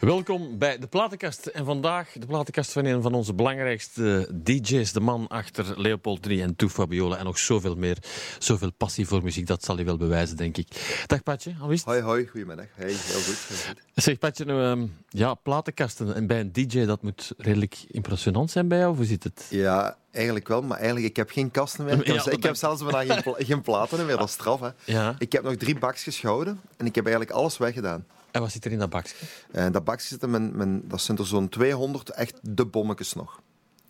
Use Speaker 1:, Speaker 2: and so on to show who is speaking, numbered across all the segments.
Speaker 1: Welkom bij de Platenkast. En vandaag de Platenkast van een van onze belangrijkste DJ's. De man achter Leopold 3 en Toe Fabiola. En nog zoveel meer. Zoveel passie voor muziek, dat zal hij wel bewijzen, denk ik. Dag Patje, al wist?
Speaker 2: Hoi, hoi, goedemiddag. Hey, heel goed. Heel goed.
Speaker 1: Zeg Patje, nou, ehm, ja, platenkasten en bij een DJ, dat moet redelijk impressionant zijn bij jou, hoe zit het?
Speaker 2: Ja, eigenlijk wel, maar eigenlijk ik heb geen kasten meer. Ik heb,
Speaker 1: Ja, dat
Speaker 2: ik heb zelfs bijna geen, pla- geen platen meer, dat is straf. Hè.
Speaker 1: Ja.
Speaker 2: Ik heb nog drie bakjes gehouden en ik heb eigenlijk alles weggedaan.
Speaker 1: En wat zit er in dat bakje?
Speaker 2: En dat bakje zitten, mijn, mijn, dat zijn er zo'n 200 echt de bommetjes nog.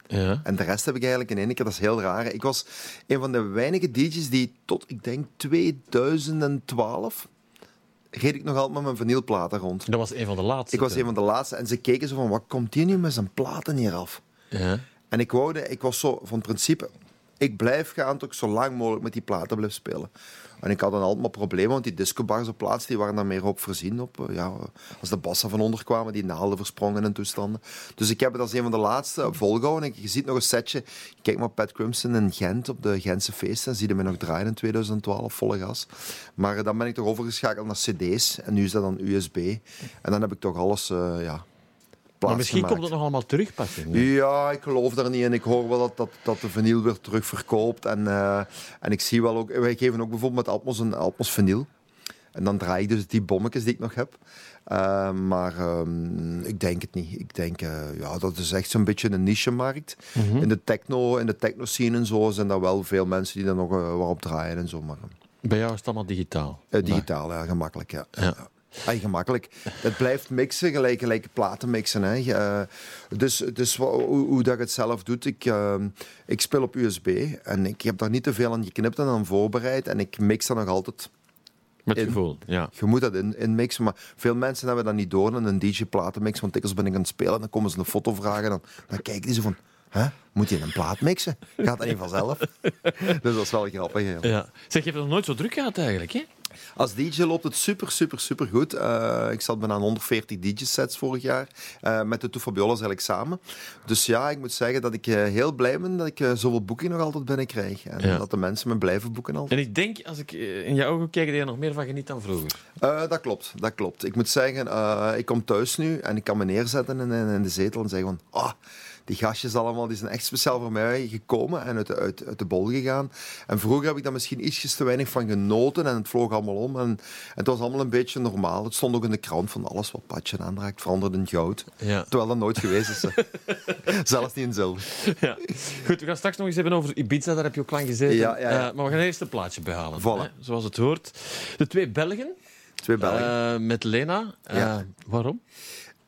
Speaker 1: Ja.
Speaker 2: En de rest heb ik eigenlijk in één keer, dat is heel raar. Ik was een van de weinige DJ's die tot, ik denk, 2012 reed ik nog altijd met mijn vinylplaten rond.
Speaker 1: Dat was een van de laatste.
Speaker 2: Ik was een van de laatste en ze keken zo van, wat komt die nu met zijn platen hier af?
Speaker 1: Ja.
Speaker 2: En ik woude, ik was zo van principe, ik blijf gaan tot ik zo lang mogelijk met die platen blijf spelen. En ik had dan altijd maar problemen, want die discobars op plaats die waren daar meer op voorzien. Op, eh, ja, als de bassen van onder kwamen, die naalden versprongen en toestanden. Dus ik heb het als een van de laatste volgehouden. En je ziet nog een setje. Kijk maar Pat Crimson in Gent op de Gentse feesten. Zie je mij nog draaien in 2012, volle gas. Maar eh, dan ben ik toch overgeschakeld naar cd's. En nu is dat dan USB. En dan heb ik toch alles, eh ja...
Speaker 1: Maar misschien komt het nog allemaal terug, Patje.
Speaker 2: Ja, ik geloof daar niet in. Ik hoor wel dat, dat, dat de vinyl weer terug verkoopt. En, eh, en ik zie wel ook... Wij geven ook bijvoorbeeld met Atmos een Atmos vinyl. En dan draai ik dus die bommetjes die ik nog heb. Eh, maar ehm, ik denk het niet. Ik denk, eh, ja, dat is echt zo'n beetje een niche-markt. In de techno, in de techno-scene en zo zijn er wel veel mensen die daar nog eh, wat op draaien en zo. Maar
Speaker 1: Bij jou is het allemaal digitaal.
Speaker 2: digitaal, ja, gemakkelijk, ja.
Speaker 1: Ja.
Speaker 2: Ja, gemakkelijk. Het blijft mixen, gelijk, gelijk platen mixen. Hè. Dus dus hoe, hoe dat ik het zelf doe, ik, eh, ik speel op USB en ik heb daar niet te veel aan geknipt en aan voorbereid. En ik mix dat nog altijd.
Speaker 1: Met
Speaker 2: in-
Speaker 1: gevoel, ja.
Speaker 2: Je moet dat in, in mixen, maar veel mensen hebben dat niet door in een DJ-platenmix. Want dikwijls ben ik aan het spelen en dan komen ze een foto vragen. Dan, dan kijken die zo van, hè, moet je een plaat mixen? Gaat dat niet vanzelf? dus dat is wel grappig. ja.
Speaker 1: ja. Zeg, je hebt het nog nooit zo druk gehad eigenlijk, hè?
Speaker 2: Als DJ loopt het super, super, super goed. Eh, ik zat bijna aan 140 DJ-sets vorig jaar. eh, met de Toe Fabiolas eigenlijk samen. Dus ja, ik moet zeggen dat ik eh, heel blij ben dat ik zoveel boekingen nog altijd binnenkrijg. En
Speaker 1: Ja.
Speaker 2: dat de mensen me blijven boeken altijd.
Speaker 1: En ik denk, als ik in je ogen kijk, dat je er nog meer van geniet dan vroeger.
Speaker 2: Eh, dat klopt, dat klopt. Ik moet zeggen, eh, ik kom thuis nu en ik kan me neerzetten in, in, in de zetel en zeggen van... Ah, die gastjes allemaal, die zijn echt speciaal voor mij gekomen en uit de, uit, uit de bol gegaan. En vroeger heb ik daar misschien ietsjes te weinig van genoten en het vloog allemaal om. En, en het was allemaal een beetje normaal. Het stond ook in de krant van alles wat Patje aanraakt verandert in goud.
Speaker 1: Ja.
Speaker 2: Terwijl dat nooit geweest is. Zelfs niet in zilver.
Speaker 1: ja. Goed, we gaan straks nog eens hebben over Ibiza, daar heb je ook lang gezeten.
Speaker 2: Ja, ja, ja.
Speaker 1: Eh, maar we gaan eerst een plaatje behalen.
Speaker 2: Voilà.
Speaker 1: Hè, zoals het hoort. De twee Belgen,
Speaker 2: Twee Belgen.
Speaker 1: eh, met Lena.
Speaker 2: Ja.
Speaker 1: Waarom?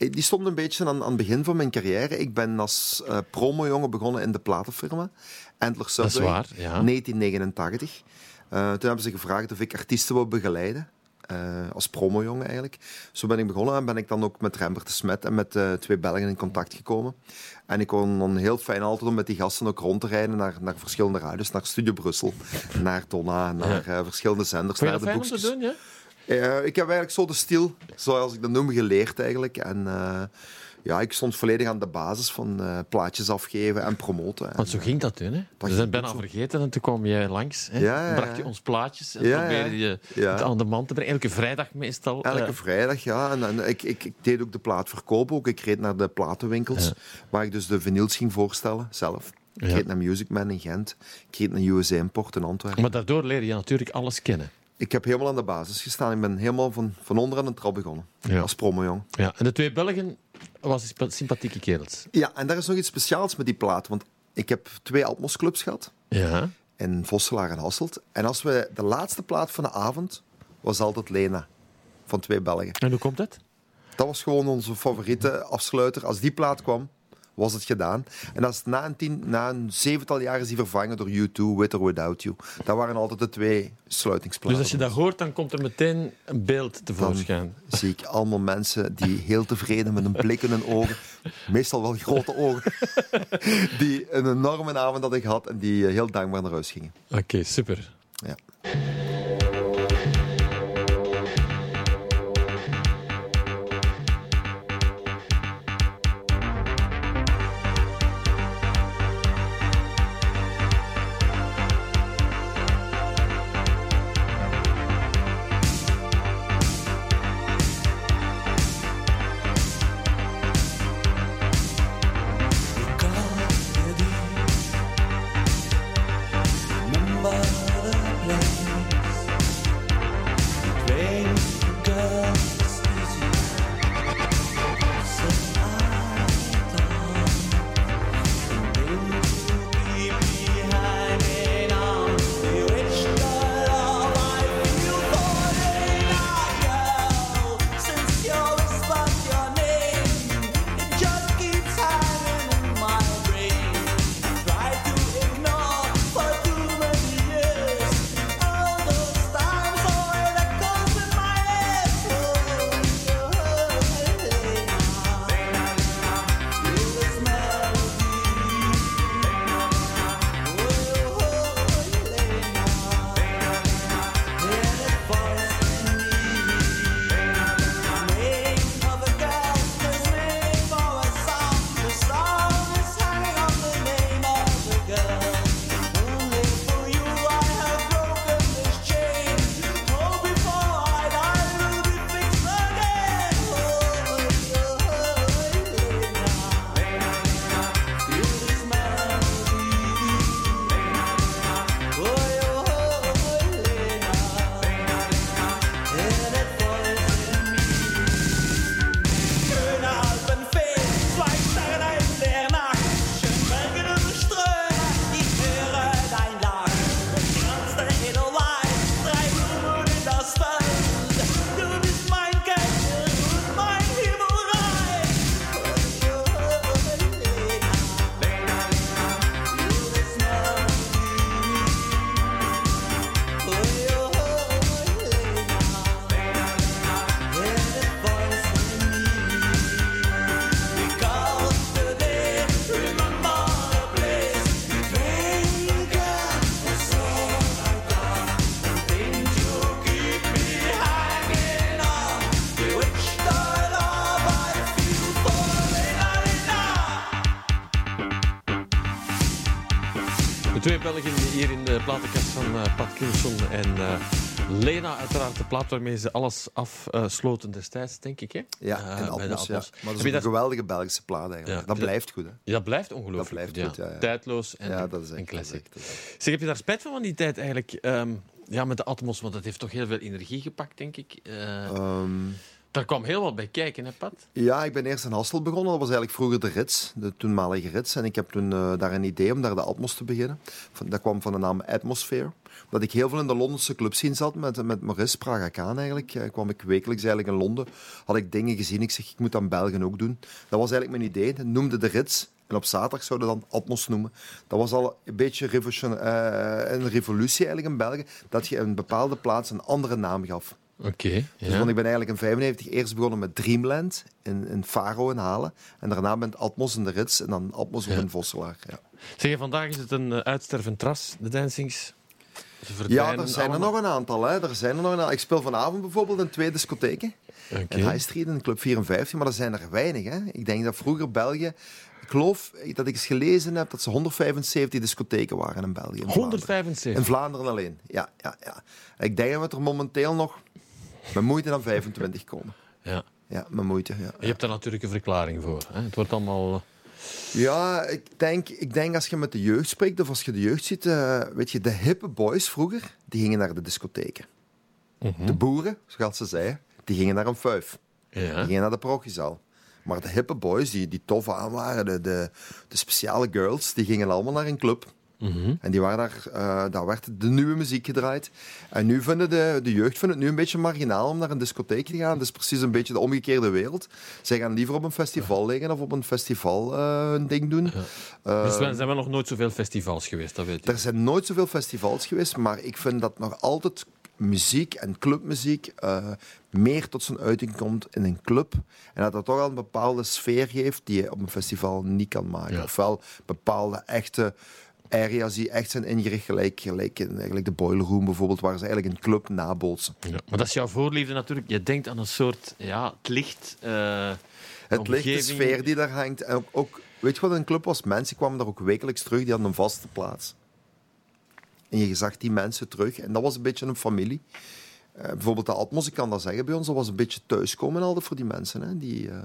Speaker 2: Eh, Die stond een beetje aan, aan het begin van mijn carrière. Ik ben als eh promojongen begonnen in de platenfirma. Endler
Speaker 1: is
Speaker 2: Subway.
Speaker 1: waar, ja.
Speaker 2: 1989. Eh, toen hebben ze gevraagd of ik artiesten wou begeleiden. eh, als promojongen eigenlijk. Zo ben ik begonnen en ben ik dan ook met Rembert de Smet en met twee Belgen in contact gekomen. En ik kon dan heel fijn altijd om met die gasten ook rond te rijden naar, naar verschillende radios. Naar Studio Brussel, naar Donna, naar verschillende zenders, naar
Speaker 1: dat
Speaker 2: de boekjes.
Speaker 1: doen, ja?
Speaker 2: Eh, ik heb eigenlijk zo de stil, zoals ik dat noem, geleerd eigenlijk. En eh, ja, ik stond volledig aan de basis van eh, plaatjes afgeven en promoten. En,
Speaker 1: Want zo ging dat toen, hè? We
Speaker 2: ging
Speaker 1: zijn bijna
Speaker 2: zo.
Speaker 1: vergeten en toen kwam jij langs. Hè?
Speaker 2: Ja, ja,
Speaker 1: Dan bracht je ons plaatjes en probeerde je het aan de man te brengen. Elke vrijdag meestal.
Speaker 2: Elke vrijdag, ja. En, en ik, ik, ik deed ook de plaat verkopen. Ook. Ik reed naar de platenwinkels, waar ik dus de vinyls ging voorstellen, zelf. Ik reed naar Music Man in Gent. Ik reed naar USA Import in Antwerpen.
Speaker 1: maar daardoor leer je natuurlijk alles kennen.
Speaker 2: Ik heb helemaal aan de basis gestaan. Ik ben helemaal van, van onder aan de trap begonnen.
Speaker 1: Ja.
Speaker 2: Als promojong.
Speaker 1: Ja. En de twee Belgen was sympa- sympathieke kerels.
Speaker 2: Ja, en daar is nog iets speciaals met die plaat. Want ik heb twee Atmos-clubs gehad.
Speaker 1: Ja.
Speaker 2: in Vosselaar en Hasselt. En als we de laatste plaat van de avond was altijd Lena van twee Belgen.
Speaker 1: En hoe komt dat?
Speaker 2: Dat was gewoon onze favoriete afsluiter. Als die plaat kwam, was het gedaan. En als na een, tien, na een zevental jaar is die vervangen door U2, With or Without You. Dat waren altijd de twee sluitingsplaten.
Speaker 1: Dus als je dat hoort, dan komt er meteen een beeld tevoorschijn.
Speaker 2: zie ik allemaal mensen die heel tevreden met een blik in hun ogen, meestal wel grote ogen, die een enorme avond had ik gehad en die eh, heel dankbaar naar huis gingen.
Speaker 1: Oké, super.
Speaker 2: Ja.
Speaker 1: Twee Belgen hier in de platenkast van uh, Pat Kilson en uh, Lena, uiteraard de plaat waarmee ze alles afsloten destijds, denk ik. Hè?
Speaker 2: Ja, uh, en Atmos, ja. Maar dat is een dat... geweldige Belgische plaat eigenlijk. Ja, dat blijft goed. Hè?
Speaker 1: Ja, dat blijft ongelooflijk
Speaker 2: dat blijft goed. Ja.
Speaker 1: Tijdloos en, dat is classic. Zeg, heb je daar spijt van, van die tijd eigenlijk? Um, ja, met de Atmos, want dat heeft toch heel veel energie gepakt, denk ik. Um... Daar kwam heel wat bij kijken, hè, Pat?
Speaker 2: Ja, ik ben eerst in Hasselt begonnen. Dat was eigenlijk vroeger de Rits, de toenmalige Rits. En ik heb toen uh, daar een idee om daar de Atmos te beginnen. dat kwam van de naam Atmosphere. Dat ik heel veel in de Londense clubs zien zat met, met Maurice Praga Kaan eigenlijk. Uh, kwam ik wekelijks eigenlijk in Londen. Had ik dingen gezien. Ik zeg, ik moet dat België ook doen. Dat was eigenlijk mijn idee. Noemde de Rits. En op zaterdag zouden we dan Atmos noemen. Dat was al een beetje uh, een revolutie eigenlijk in België. Dat je een bepaalde plaats een andere naam gaf.
Speaker 1: Oké. Okay,
Speaker 2: dus want ik ben eigenlijk in 95 eerst begonnen met Dreamland in, in Faro in Halen. En daarna ben Atmos in de Rits en dan Atmos ja. in Vosselaar. Ja.
Speaker 1: Zeg je, vandaag is het een uh, uitstervend ras, de dancings?
Speaker 2: Ja, er zijn er nog een aantal. Hè. Er zijn er nog een aantal. Ik speel vanavond bijvoorbeeld in twee discotheken. Okay. In High Street, in Club 54, maar er zijn er weinig. Hè. Ik denk dat vroeger België ik geloof dat ik eens gelezen heb dat ze 175 discotheken waren in België. In
Speaker 1: 175?
Speaker 2: In Vlaanderen alleen, ja, ja, ja. Ik denk dat we er momenteel nog met moeite dan 25 komen.
Speaker 1: Ja.
Speaker 2: Ja, met moeite. Ja.
Speaker 1: Je hebt daar natuurlijk een verklaring voor. Hè? Het wordt allemaal... Eh,
Speaker 2: ja, ik denk, ik denk als je met de jeugd spreekt, of als je de jeugd ziet, uh, weet je, de hippe boys vroeger, die gingen naar de discotheken. Mhm. De boeren, zoals ze zeiden, die gingen naar een fuif. Ja. Die gingen naar de progiezaal. Maar de hippe boys, die, die tof aan waren, de, de, de speciale girls, die gingen allemaal naar een club. Mhm. En die waren daar, uh, daar werd de nieuwe muziek gedraaid. En nu vinden de, de jeugd vindt het nu een beetje marginaal om naar een discotheek te gaan. Dat is precies een beetje de omgekeerde wereld. Zij gaan liever op een festival liggen of op een festival uh, een ding doen.
Speaker 1: Ja. dus er zijn wel nog nooit zoveel festivals geweest, dat weet je.
Speaker 2: Er zijn nooit zoveel festivals geweest, maar ik vind dat nog altijd muziek en clubmuziek uh, meer tot zijn uiting komt in een club. En dat dat toch al een bepaalde sfeer geeft die je op een festival niet kan maken. Ja. Ofwel bepaalde echte areas die echt zijn ingericht, gelijk, gelijk, in, eigenlijk de Boiler Room bijvoorbeeld, waar ze eigenlijk een club nabootsen.
Speaker 1: Ja, maar dat is jouw voorliefde natuurlijk. Je denkt aan een soort, ja, het licht. Uh,
Speaker 2: het licht, de sfeer die daar hangt. En ook, ook, weet je wat een club was? Mensen kwamen daar ook wekelijks terug, die hadden een vaste plaats. En je zag die mensen terug. En dat was een beetje een familie. Uh, bijvoorbeeld de Atmos, ik kan dat zeggen bij ons, dat was een beetje thuiskomen altijd voor die mensen. Hè. Die, uh,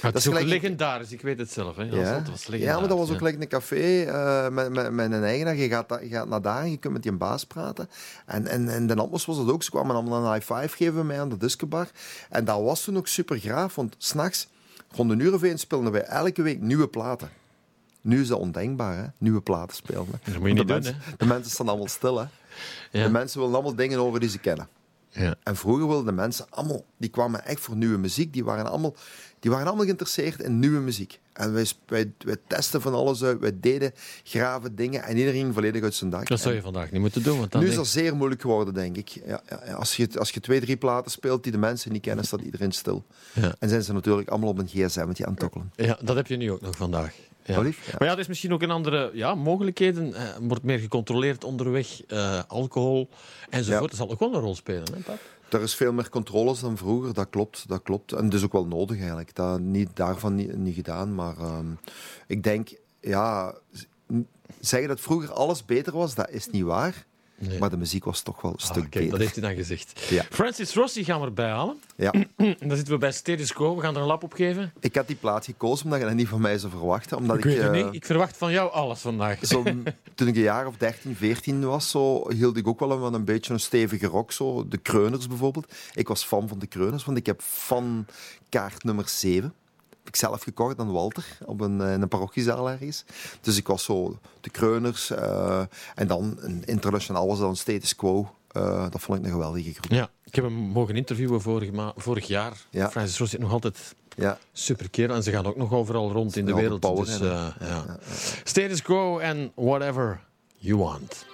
Speaker 1: dat is, ook legendarisch, ik weet het zelf. Hè.
Speaker 2: Ja.
Speaker 1: Dat was
Speaker 2: ja, maar dat was ook gelijk een café uh, met, met, met, een eigenaar. Je gaat, je gaat naar daar en je kunt met die baas praten. En, en, en de Atmos was het ook. Ze kwamen allemaal een high five geven bij mij aan de discobar. En dat was toen ook super graaf, want s'nachts, rond een uur of één, speelden wij elke week nieuwe platen. Nu is dat ondenkbaar, hè? nieuwe platen spelen.
Speaker 1: Hè? Dat moet je niet
Speaker 2: de,
Speaker 1: doen,
Speaker 2: mensen, de mensen staan allemaal stil. Hè? Ja. De mensen willen allemaal dingen over die ze kennen.
Speaker 1: Ja.
Speaker 2: En vroeger wilden de mensen allemaal, die kwamen echt voor nieuwe muziek. Die waren allemaal, die waren allemaal geïnteresseerd in nieuwe muziek. En wij, wij, wij testen van alles uit, wij deden graven dingen en iedereen ging volledig uit zijn dak.
Speaker 1: Dat zou je vandaag niet moeten doen. Want dan
Speaker 2: nu is dat zeer moeilijk geworden, denk ik. Ja, ja, als, je, als je twee, drie platen speelt die de mensen niet kennen, staat iedereen stil.
Speaker 1: Ja.
Speaker 2: En zijn ze natuurlijk allemaal op een gsm aan het tokkelen.
Speaker 1: Ja, dat heb je nu ook nog vandaag. Ja. Maar ja, er is misschien ook een andere ja, mogelijkheden. Uh, wordt meer gecontroleerd onderweg, uh, alcohol enzovoort. Dat zal ook wel een rol spelen, hè, Pat?
Speaker 2: Er is veel meer controles dan vroeger, dat klopt. Dat klopt. En dat is ook wel nodig eigenlijk. Dat, niet, daarvan niet, niet gedaan, maar um, ik denk, ja, zeggen dat vroeger alles beter was, dat is niet waar. Nee. Maar de muziek was toch wel een ah, stuk kijk, beter.
Speaker 1: Dat heeft hij dan gezegd.
Speaker 2: Ja.
Speaker 1: Francis Rossi gaan we erbij halen.
Speaker 2: Ja.
Speaker 1: dan zitten we bij Status. We gaan er een lap op geven.
Speaker 2: Ik had die plaat gekozen omdat je dat niet van mij zou verwachten. Omdat
Speaker 1: ik,
Speaker 2: ik,
Speaker 1: uh, niet. ik verwacht van jou alles vandaag.
Speaker 2: Zo, toen ik een jaar of 13, 14 was, zo, hield ik ook wel een, een beetje een stevige rock. Zo. De Kreuners bijvoorbeeld. Ik was fan van de Kreuners, want ik heb van kaart nummer 7 ik zelf gekocht aan Walter op een, in een parochiezaal ergens. Dus ik was zo de kreuners. Uh, en dan een internationaal was dan Status Quo. Uh, dat vond ik een geweldige groep.
Speaker 1: Ja, ik heb hem mogen interviewen vorig, vorig jaar. Ja. Francis Roos zit nog altijd
Speaker 2: ja.
Speaker 1: super. En ze gaan ook nog overal rond in de wereld.
Speaker 2: Power,
Speaker 1: dus, uh, ja. Ja. Status Quo en whatever you want.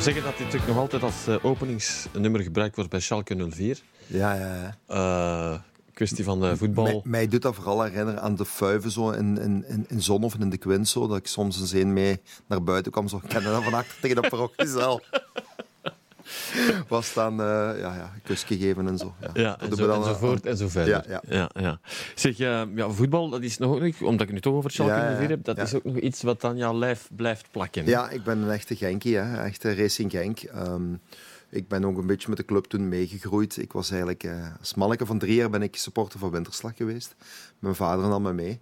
Speaker 1: Uh, zeggen dat dit natuurlijk nog altijd als uh, openingsnummer gebruikt wordt bij Schalke 04.
Speaker 2: Ja, ja, ja.
Speaker 1: kwestie van voetbal.
Speaker 2: Mij, mij, doet dat vooral herinneren aan de fuiven zo in, in, in, in Zon of in de Quint. Zo, dat ik soms een zin mee naar buiten kwam. Zo, ik ken dat van achter tegen de parochiezaal. was dan uh, ja, ja, kus gegeven en zo. Ja,
Speaker 1: ja en, zo, dan, enzovoort en zo verder. Ja, ja. Zeg, ja, voetbal, dat is nog niet, omdat ik nu toch over Schalke ja, heb, dat is ook nog iets wat aan jouw lijf blijft plakken.
Speaker 2: Ja, ik ben een echte Genkie, hè. echte Racing Genk. Um, ik ben ook een beetje met de club toen meegegroeid. Ik was eigenlijk, uh, als manneke van drie jaar ben ik supporter van Winterslag geweest. Mijn vader nam me mee.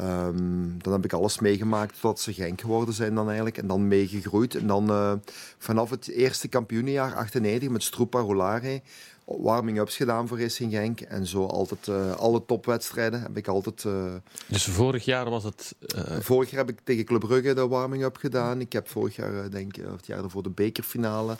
Speaker 2: Um, dan heb ik alles meegemaakt tot ze Genk geworden zijn dan eigenlijk. En dan meegegroeid. En dan uh, vanaf het eerste kampioenenjaar, 98, met Stroepa Rolare, warming-ups gedaan voor Racing Genk. En zo altijd uh, alle topwedstrijden heb ik altijd... Uh,
Speaker 1: dus vorig jaar was het...
Speaker 2: Vorig jaar heb ik tegen Club Brugge de warming-up gedaan. Ik heb vorig jaar, denk ik, het jaar ervoor de bekerfinale.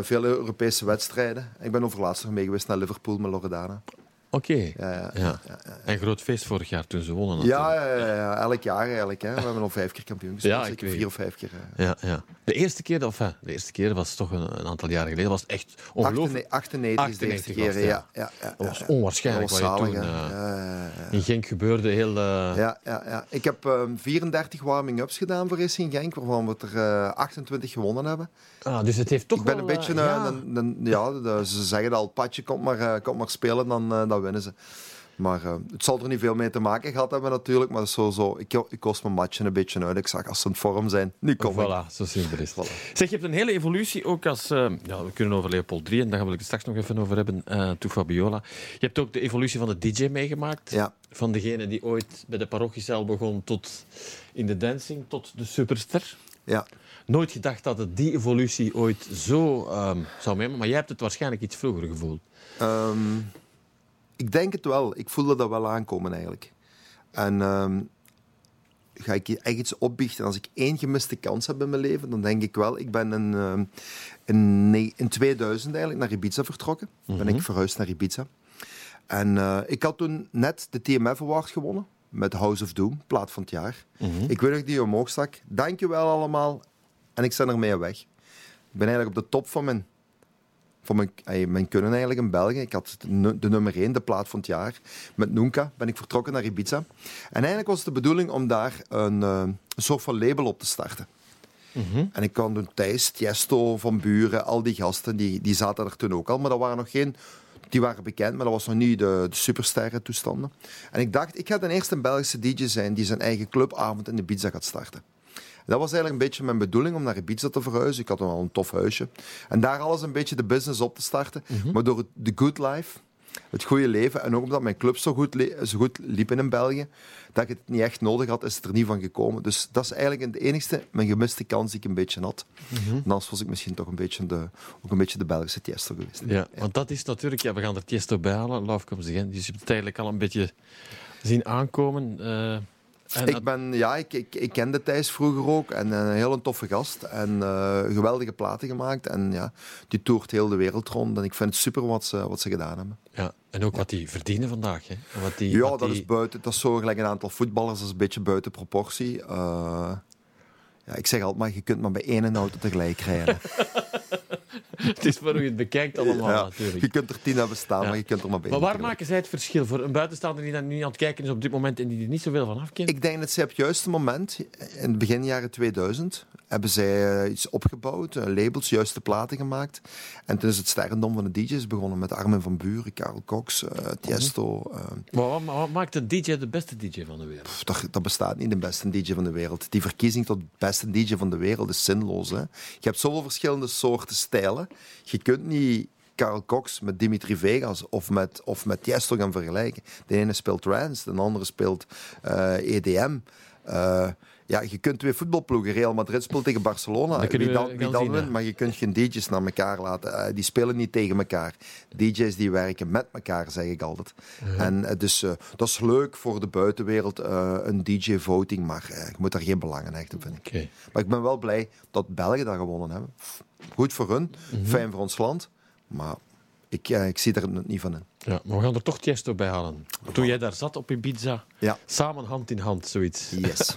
Speaker 2: veel Europese wedstrijden. Ik ben overlaatst nog mee geweest naar Liverpool met Loredana.
Speaker 1: Oké. Ja, ja, ja, En groot feest vorig jaar toen ze wonnen.
Speaker 2: Ja, ja, elk jaar eigenlijk. Hè. We hebben al vijf keer kampioen gespeeld. Ja, ik vier of vijf keer.
Speaker 1: Ja, ja. De eerste keer, of de eerste keer was toch een, een aantal jaren geleden, was echt ongelooflijk.
Speaker 2: 98, 98 is de eerste keer, ja. ja, ja,
Speaker 1: Dat was onwaarschijnlijk wat je toen uh, in Genk gebeurde. Heel, uh...
Speaker 2: ja, ja, ja. Ik heb um, ehm, 34 warming-ups gedaan voor Racing Genk, waarvan we er uh, 28 gewonnen hebben.
Speaker 1: Ah, dus het heeft toch
Speaker 2: ik ben
Speaker 1: wel,
Speaker 2: een beetje
Speaker 1: ja.
Speaker 2: een, een, ja, de, ze zeggen al, Patje, komt maar, komt maar spelen, dan, dan winnen ze. Maar uh, het zal er niet veel mee te maken gehad hebben natuurlijk. Maar zo, zo, ik, ik kost mijn matje een beetje uit. Ik zag als ze in vorm zijn, nu kom
Speaker 1: voilà, zo simpel is het. Zeg, je hebt een hele evolutie ook als... Uh, ja, we kunnen over Leopold 3 en daar wil ik het straks nog even over hebben. Uh, toe Fabiola. Je hebt ook de evolutie van de DJ meegemaakt.
Speaker 2: Ja.
Speaker 1: Van degene die ooit bij de parochiecel begon tot in de dancing, tot de superster.
Speaker 2: Ja.
Speaker 1: Nooit gedacht dat het die evolutie ooit zo um, zou meemaken. Maar jij hebt het waarschijnlijk iets vroeger gevoeld.
Speaker 2: Um... Ik denk het wel. Ik voelde dat wel aankomen eigenlijk. En um, ga ik je echt iets opbiechten. Als ik één gemiste kans heb in mijn leven, dan denk ik wel. Ik ben in, um, in, in 2000 eigenlijk naar Ibiza vertrokken. Mm Ben ik mhm. verhuisd naar Ibiza. En uh, ik had toen net de TMF Award gewonnen. Met House of Doom, plaat van het jaar. Mm -hmm. Ik weet nog die omhoog stak. Dankjewel allemaal. En ik sta ermee weg. Ik ben eigenlijk op de top van mijn van mijn, mijn kunnen eigenlijk in België. Ik had de nummer 1, de plaat van het jaar. Met Nunca ben ik vertrokken naar Ibiza. En eigenlijk was het de bedoeling om daar een, een soort van label op te starten. Mm -hmm. En ik kan doen Thijs, Tiesto, Van Buren, al die gasten, die, die zaten er toen ook al. Maar dat waren nog geen... Die waren bekend, maar dat was nog niet de, de supersterren toestanden. En ik dacht, ik ga de eerste Belgische DJ zijn die zijn eigen clubavond in Ibiza gaat starten. Dat was eigenlijk een beetje mijn bedoeling om naar Ibiza te verhuizen. Ik had wel een tof huisje. En daar alles een beetje de business op te starten. Mhm. Maar door de good life, het goede leven en ook omdat mijn club zo goed, zo goed liep in België, dat ik het niet echt nodig had, is het er niet van gekomen. Dus dat is eigenlijk de enigste, mijn gemiste kans die ik een beetje had. Mm Anders was ik misschien toch een beetje de, ook een beetje de Belgische Tiesto geweest.
Speaker 1: Ja, want dat is natuurlijk, ja, we gaan er Tiesto bij halen, Love Comes Again. Dus je hebt het eigenlijk al een beetje zien aankomen. Uh
Speaker 2: ik, ben, ja, ik, ik, ik kende Thijs vroeger ook en een heel toffe gast. En uh, geweldige platen gemaakt. En ja, die toert heel de wereld rond. En ik vind het super wat ze, wat ze gedaan hebben.
Speaker 1: Ja, en ook wat die verdienen vandaag. Hè? Wat die,
Speaker 2: ja,
Speaker 1: wat
Speaker 2: dat,
Speaker 1: die...
Speaker 2: is buiten, dat is zo gelijk een aantal voetballers. Dat is een beetje buiten proportie. Uh, ja, ik zeg altijd maar, je kunt maar bij één auto tegelijk rijden.
Speaker 1: het is hoe je het bekijkt allemaal ja, natuurlijk.
Speaker 2: Je kunt er tien hebben staan, ja. maar je kunt er maar bij
Speaker 1: Maar waar maken zij het verschil voor een buitenstaander die dan nu aan het kijken is op dit moment en die er niet zoveel van afkent?
Speaker 2: Ik denk dat ze op het juiste moment, in het begin jaren 2000, hebben zij uh, iets opgebouwd, uh, labels, juiste platen gemaakt. En toen is het sterrendom van de DJ's begonnen met Armin van Buren, Karel Cox, uh, Tiesto.
Speaker 1: Maar wat, wat, maakt een DJ de beste DJ van de wereld? Pff,
Speaker 2: dat, dat, bestaat niet, de beste DJ van de wereld. Die verkiezing tot beste DJ van de wereld is zinloos. Hè? Je hebt zoveel verschillende soorten stijlen. Je kunt niet Karel Cox met Dimitri Vegas of met, of met Tiesto gaan vergelijken. De ene speelt trance, de andere speelt uh, EDM. Uh, ja, je kunt twee voetbalploegen. Real Madrid speelt tegen Barcelona. Wie dan, wie dan wint, maar je kunt geen DJ's naar elkaar laten. Uh, die spelen niet tegen elkaar. DJ's die werken met elkaar, zeg ik altijd. Ja. En uh, dus uh, dat is leuk voor de buitenwereld, een DJ-voting, maar je moet daar geen belang in hechten, vind ik.
Speaker 1: Okay.
Speaker 2: Maar ik ben wel blij dat België dat gewonnen hebben. Goed voor hun, mm -hmm. fijn voor ons land, maar ik, ik zie er niet van in.
Speaker 1: Ja, maar we gaan er toch Tiesto bij halen. Toen jij daar zat op Ibiza,
Speaker 2: ja.
Speaker 1: samen hand in hand, zoiets.
Speaker 2: Yes.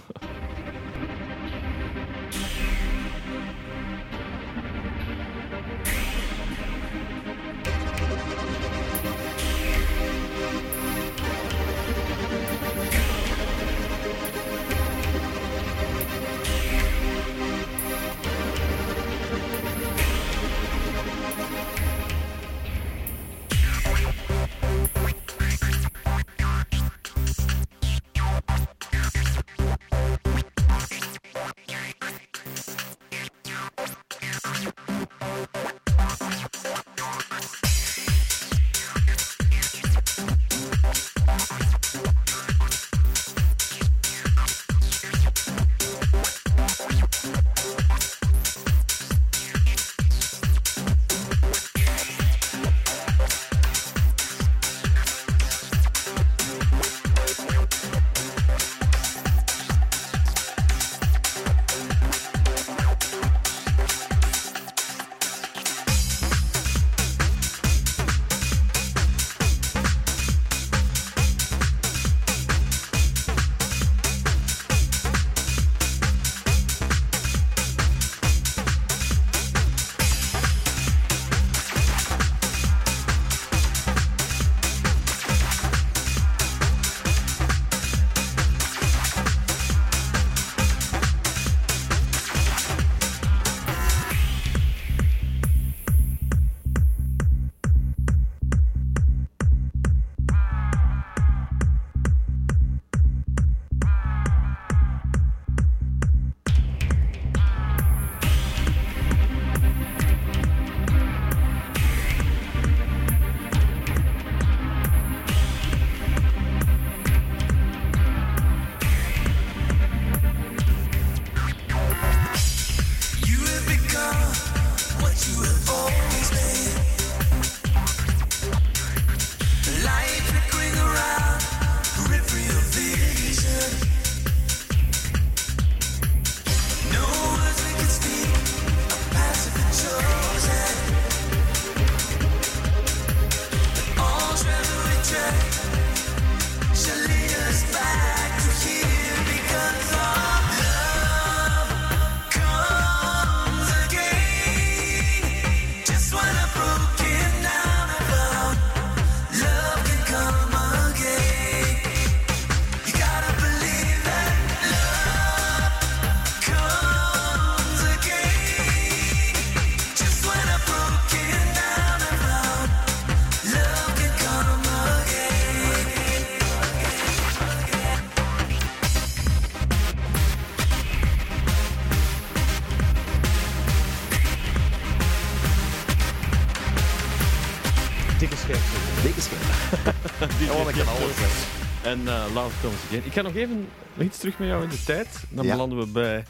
Speaker 2: En uh, Love Comes Again. Ik ga nog even iets terug met jou in de tijd. Dan ja. belanden we bij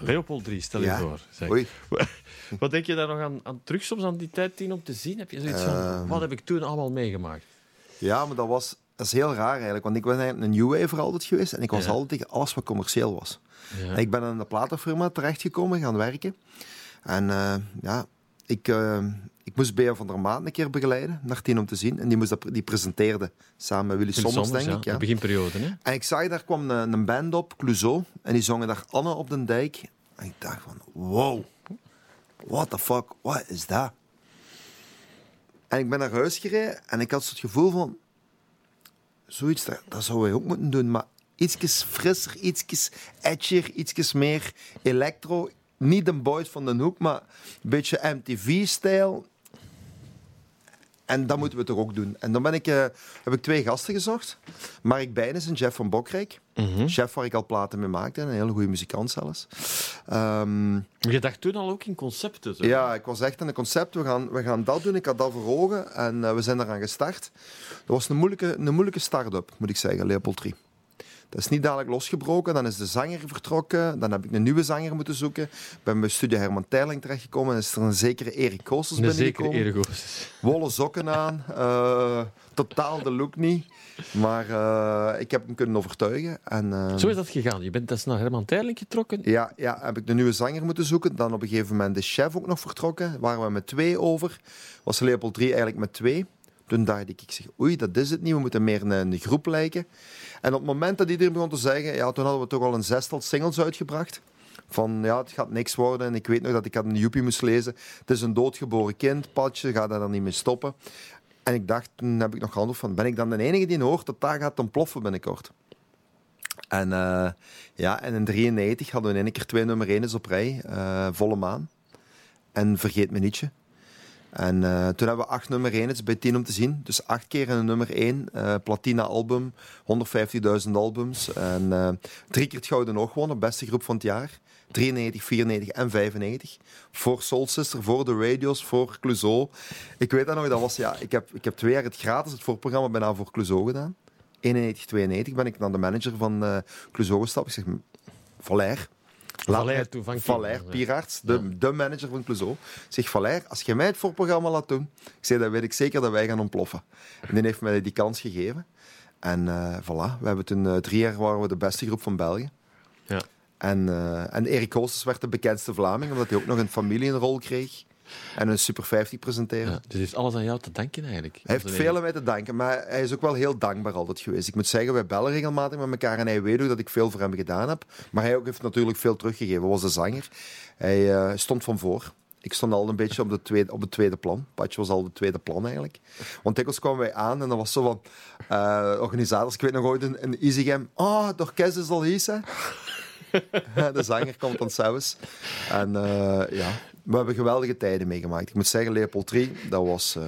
Speaker 2: Leopold 3, stel je voor. Zeg. Oei.
Speaker 1: Wat denk je daar nog aan, aan terug soms aan die tijd tien om te zien? Heb je zoiets van, uh, wat heb ik toen allemaal meegemaakt?
Speaker 2: Ja, maar dat was dat is heel raar eigenlijk. Want ik ben eigenlijk een new wave altijd geweest. En ik was ja. altijd tegen alles wat commercieel was. Ja. Ik ben in een platenfirma terechtgekomen, gaan werken. En uh, ja, ik, uh, ik moest Bea van der Maat een keer begeleiden, naar tien om te zien. En die, moest dat, die presenteerde samen met Willy Sommers,
Speaker 1: Sommers,
Speaker 2: denk
Speaker 1: ja.
Speaker 2: ik. Ja.
Speaker 1: De beginperiode, hè?
Speaker 2: En ik zag, daar kwam een, een band op, Clouseau. En die zongen daar Anne op den Dijk. En ik dacht van, wow, what the fuck, what is dat? En ik ben naar huis gereden en ik had het gevoel van... Zoiets, dat, dat zouden wij ook moeten doen. Maar ietsjes frisser, ietsjes edgier, ietsjes meer electro. Niet de boys van de hoek, maar een beetje MTV-stijl. En dat moeten we toch ook doen. En dan ben ik, uh, heb ik twee gasten gezocht. Mark Bijnes en Jeff van Bokrijk.
Speaker 1: Mm -hmm.
Speaker 2: Jeff waar ik al platen mee maakte. Een hele goede muzikant zelfs. Um,
Speaker 1: je dacht toen al ook in concepten? Zo.
Speaker 2: Ja, ik was echt in een concept. We gaan, we gaan dat doen. Ik had dat voor ogen. En uh, we zijn eraan gestart. Dat was een moeilijke, een moeilijke start-up, moet ik zeggen, Leopold 3. Dat is niet dadelijk losgebroken. Dan is de zanger vertrokken. Dan heb ik een nieuwe zanger moeten zoeken. Ben bij Studio Herman Terling terechtgekomen. En is er een zekere Erik Koosters
Speaker 1: Een zekere
Speaker 2: binnengekomen.
Speaker 1: Erik Oosters.
Speaker 2: Wollen sokken aan. eh, totaal de look niet. Maar eh, ik heb hem kunnen overtuigen. En, eh,
Speaker 1: Zo is dat gegaan. Je bent dus naar Herman Terling getrokken.
Speaker 2: ja, ja, heb ik de nieuwe zanger moeten zoeken. Dan op een gegeven moment de chef ook nog vertrokken. Waren we met twee over. Was Leopold 3 eigenlijk met twee. Toen dacht ik, ik zeg, oei, dat is het niet. We moeten meer een, een groep lijken. En op het moment dat iedereen begon te zeggen, ja, toen hadden we toch al een zestal singles uitgebracht. Van, ja, het gaat niks worden. En ik weet nog dat ik had een joepie moest lezen. Het is een doodgeboren kind, Patje, ga daar dan niet mee stoppen. En ik dacht, toen heb ik nog gehandeld van, ben ik dan de enige die hoort dat daar gaat ontploffen binnenkort? En eh, ja, en in 93 hadden we in één keer twee nummer 1's op rij. eh, Volle maan. En Vergeet me nietje. En eh, toen hebben we acht nummer 1's bij 10 om te zien. Dus acht keer een nummer 1. eh platina album, 150.000 albums. En eh, drie keer het Gouden Oog gewonnen, beste groep van het jaar. 93, 94 en 95. Voor Soul Sister, voor de radios, voor Clouseau. Ik weet dat nog, dat was, ja, ik, heb, ik heb twee jaar het gratis, het voorprogramma, bijna voor Clouseau gedaan. 91, 92 ben ik naar de manager van eh Clouseau gestapt. Ik zeg, Valère.
Speaker 1: Valère
Speaker 2: Valère,
Speaker 1: ja.
Speaker 2: Pieraerts, de, de manager van Clouseau. Ik zeg, Valère, als je mij het voorprogramma laat doen, ik zeg, dan weet ik zeker dat wij gaan ontploffen. En die heeft mij die kans gegeven. En eh voilà, we hebben toen eh, drie jaar waren we de beste groep van België.
Speaker 1: Ja.
Speaker 2: En, eh, en Erik Koosters werd de bekendste Vlaming, omdat hij ook nog een familie een rol kreeg. En een Super 50 presenteren.
Speaker 1: Ja, dus heeft alles aan jou te danken eigenlijk.
Speaker 2: Hij heeft
Speaker 1: een-
Speaker 2: veel aan mij te danken, maar hij is ook wel heel dankbaar altijd geweest. Ik moet zeggen, wij bellen regelmatig met elkaar en hij weet ook dat ik veel voor hem gedaan heb. Maar hij ook heeft natuurlijk veel teruggegeven. Hij was de zanger. Hij eh, stond van voor. Ik stond al een beetje op, de tweede, op het tweede plan. Patje was al het tweede plan eigenlijk. Want dikwijls kwamen wij aan en dan was zo van... eh, organisators, ik weet nog ooit in, in Easygam... Oh, de orkest is al hier, hè? de zanger komt dan zelfs. En eh, ja, we hebben geweldige tijden meegemaakt. Ik moet zeggen, Leopold 3, dat was, eh,